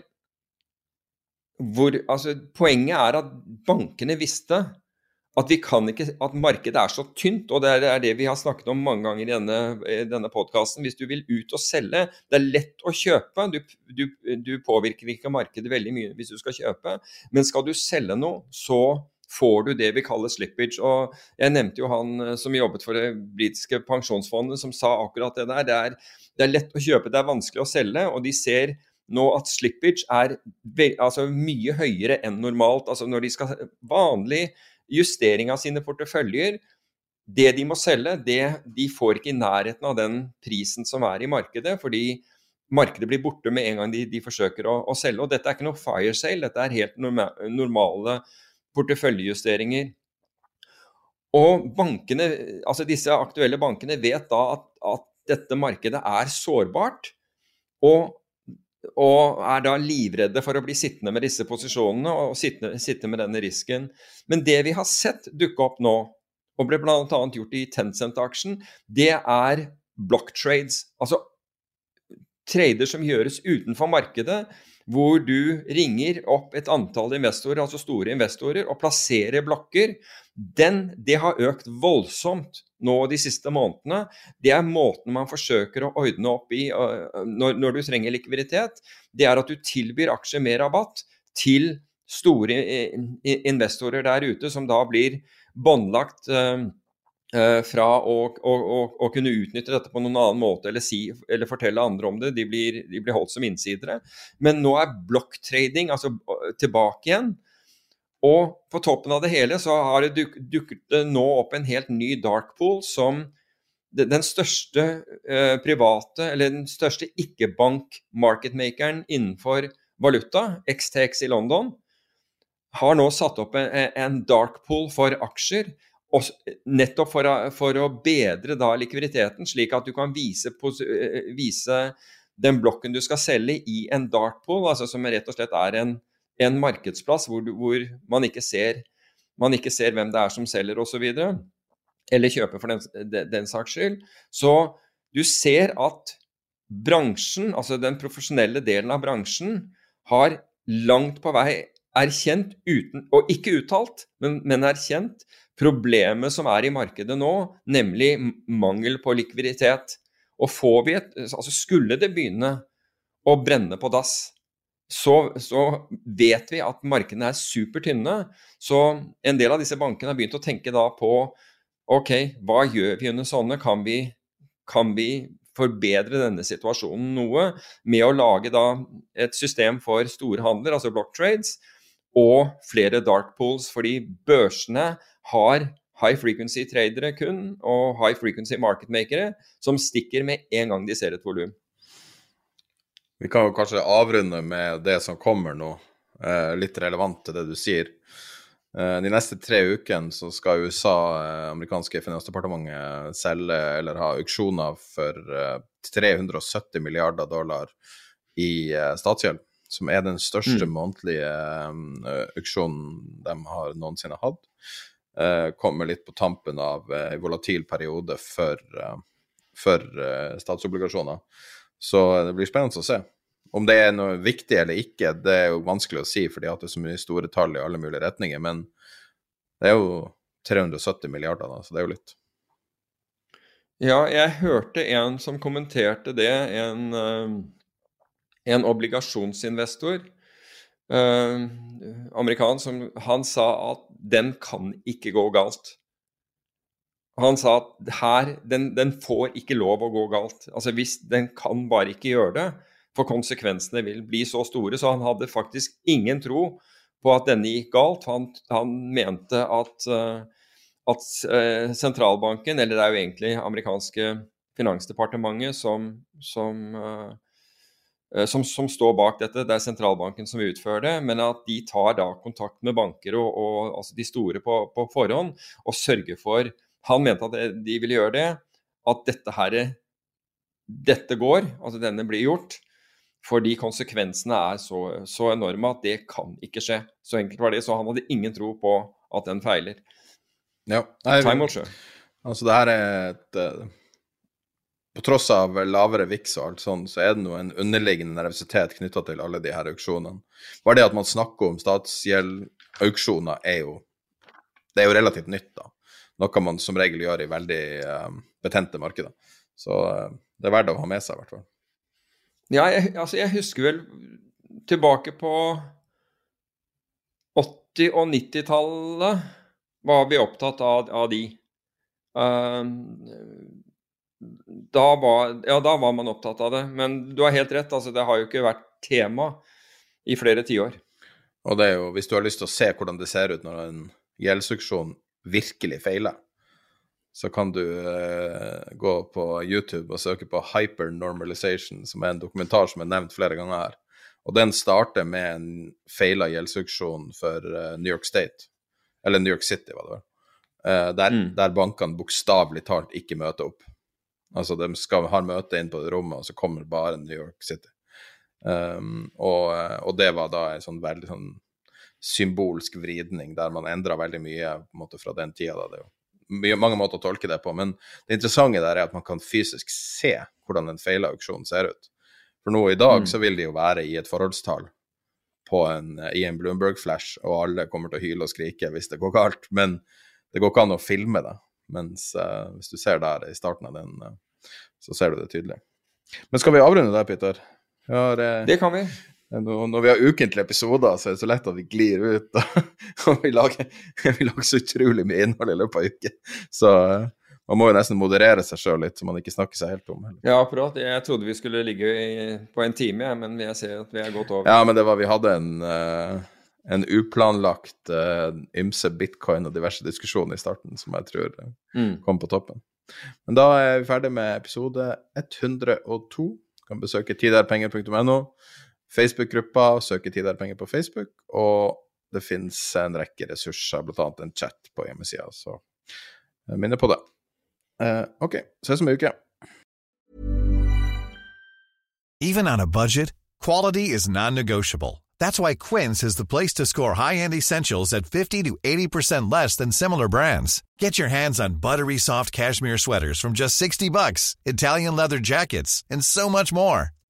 hvor, altså, Poenget er at bankene visste at, ikke, at markedet er så tynt, og det er, det vi har snakket om mange ganger i denne, denne podkasten. Hvis du vil ut og selge, det er lett å kjøpe. Du, du, du påvirker ikke markedet veldig mye hvis du skal kjøpe, men skal du selge noe, så får du det vi kaller slippage. Og jeg nevnte jo han eh, som jobbet for det britiske pensjonsfondet, som sa akkurat det der. Det er, det er lett å kjøpe, det er vanskelig å selge, og de ser nå at slippage er altså mye høyere enn normalt. Altså når de skal Vanlig justering av sine porteføljer, det de må selge, det, de får ikke i nærheten av den prisen som er i markedet, fordi markedet blir borte med en gang de, de forsøker å, å selge. Og dette er ikke noe fire sale, dette er helt norma, normale porteføljejusteringer. Og bankene, altså disse aktuelle bankene vet da at, at dette markedet er sårbart, og, og er da livredde for å bli sittende med disse posisjonene og sitte, sitte med denne risken. Men det vi har sett dukke opp nå, og ble bl.a. gjort i Tencent-aksjen, det er block trades. Altså trader som gjøres utenfor markedet, hvor du ringer opp et antall investorer, altså store investorer, og plasserer blokker. Den, det har økt voldsomt nå de siste månedene. Det er måten man forsøker å ordne opp i når, når du trenger likviditet. Det er at du tilbyr aksjer med rabatt til store investorer der ute, som da blir båndlagt fra å, å, å, å, kunne utnytte dette på noen annen måte eller, si, eller fortelle andre om det. De blir, de blir holdt som innsidere. Men nå er blokktrading altså, tilbake igjen. Og på toppen av det hele så har det duk, dukket nå opp en helt ny dark pool som den største eh, private, eller den største ikke-bank-marketmakeren innenfor valuta, XTX i London, har nå satt opp en, en dark pool for aksjer. nettopp for for å bedre da likviditeten, slik at du kan vise, eh, vise, den blokken du skal selge i en dark pool, altså som rett og slett er en, en markedsplass hvor, hvor man, ikke ser, man, ikke ser, hvem det er som selger osv. Eller kjøper for den, den, den saks skyld. Så du ser at bransjen, altså den profesjonelle delen av bransjen, har langt på vei erkjent, uten, og ikke uttalt, men, men erkjent, problemet som er i markedet nå, nemlig mangel på likviditet. Og får vi et, altså Skulle det begynne å brenne på dass, så, så, vet vi at markedene er supertynne. Så en del av disse bankene har begynt å tenke da på ok, hva gjør vi under sånne? Kan vi, kan vi forbedre denne situasjonen noe med å lage da et system for store handler, altså block trades, og flere dark pools, fordi børsene har high frequency tradere kun, og high frequency marketmakere, som stikker med en gang de ser et volum. Vi kan jo kanskje avrunde med det som kommer nå, eh, litt relevant til det du sier. Eh, de neste tre ukene så skal USA, eh, amerikanske finansdepartementet, selge eller ha auksjoner for 370 eh, milliarder dollar i statsgjeld, som er den største mm. månedlige auksjonen de har noensinne hatt. Kommer litt på tampen av en volatil periode for, for statsobligasjoner. Så det blir spennende å se. Om det er noe viktig eller ikke, det er jo vanskelig å si, fordi at det er så mye store tall i alle mulige retninger. Men det er jo 370 milliarder, da, så det er jo litt. Ja, jeg hørte en som kommenterte det, en, uh, en obligasjonsinvestor. Amerikan som Han sa at den kan ikke gå galt. Han sa at her, den, den får ikke lov å gå galt. Altså hvis Den kan bare ikke gjøre det for konsekvensene vil bli så store. Så han hadde faktisk ingen tro på at denne gikk galt. Han, han mente at, uh, at uh, sentralbanken, eller det er jo egentlig amerikanske finansdepartementet som, som, uh, som, som, står bak dette, det er sentralbanken som utfører det, men at de tar da kontakt med banker og, og altså de store på, på, forhånd og sørger for Han mente at de ville gjøre det, at dette her dette går, altså denne blir gjort, fordi konsekvensene er så, så, enorme at det kan ikke skje. Så enkelt var det. Så han hadde ingen tro på at den feiler. Ja. Nei, Time will Altså, det her er et uh, På tross av lavere VIX og alt sånt, så er det nå en underliggende nervøsitet knytta til alle de her auksjonene. Bare det at man snakker om statsgjeldauksjoner, er jo Det er jo relativt nytt, da. Noe man som regel gjør i veldig uh, betente markeder. Så uh, det er verdt å ha med seg, i hvert fall. Ja, jeg, altså jeg husker vel tilbake på 80- og 90-tallet var vi opptatt av, av de. Uh, da, var, ja, da var man opptatt av det. Men du har helt rett, altså, det har jo ikke vært tema i flere tiår. Og det er jo, hvis du har lyst til å se hvordan det ser ut når en gjeldsuksjon virkelig feiler, så kan du eh, gå på YouTube og søke på Hypernormalization, som er en dokumentar som er nevnt flere ganger her. Og den starter med en feila gjeldsauksjon for eh, New York State, eller New York City, var det vel. Eh, der, mm. der, bankene bokstavelig talt ikke møter opp. Altså de skal, har møte inn på det rommet, og så kommer bare New York City. Um, og, og, det var da en sånn veldig sånn symbolsk vridning, der man endra veldig mye måte fra den tida. da det jo mange måter å tolke det på, men det interessante der er at man kan fysisk se hvordan en feila auksjon ser ut. For nå i dag mm. så vil det jo være i et forholdstall en, i en Bloomberg-flash, og alle kommer til å hyle og skrike hvis det går galt. Men det går ikke an å filme det. Mens uh, hvis du ser der i starten av den, uh, så ser du det tydelig. Men skal vi avrunde der, Peter? Har, uh, det kan vi. Når vi har ukentlige episoder, så er det så lett at vi glir ut. [laughs] Og vi lager, [laughs] vi lager så utrolig mye innhold i løpet av uken. Så man må jo nesten moderere seg sjøl litt, så man ikke snakker seg helt om. Ja, akkurat. Jeg trodde vi skulle ligge i, på en time, men jeg ser at vi er godt over. Ja, men det var Vi hadde en, uh, en uplanlagt uh, ymse bitcoin og diverse diskusjoner i starten som jeg tror mm. kom på toppen. Men da er vi ferdig med episode 102. Du kan besøke tiderpenger.no. Facebook-gruppa, søke tiderpenger på Facebook, og det finnes en rekke ressurser, bl.a. en chat på hjemmesida, så minner på det. Uh, OK, ses om en uke. Even on a budget, quality is non-negotiable. That's why Quince is the place to score high-end essentials at 50 to 80% less than similar brands. Get your hands on buttery soft cashmere sweaters from just 60 bucks, Italian leather jackets, and so much more.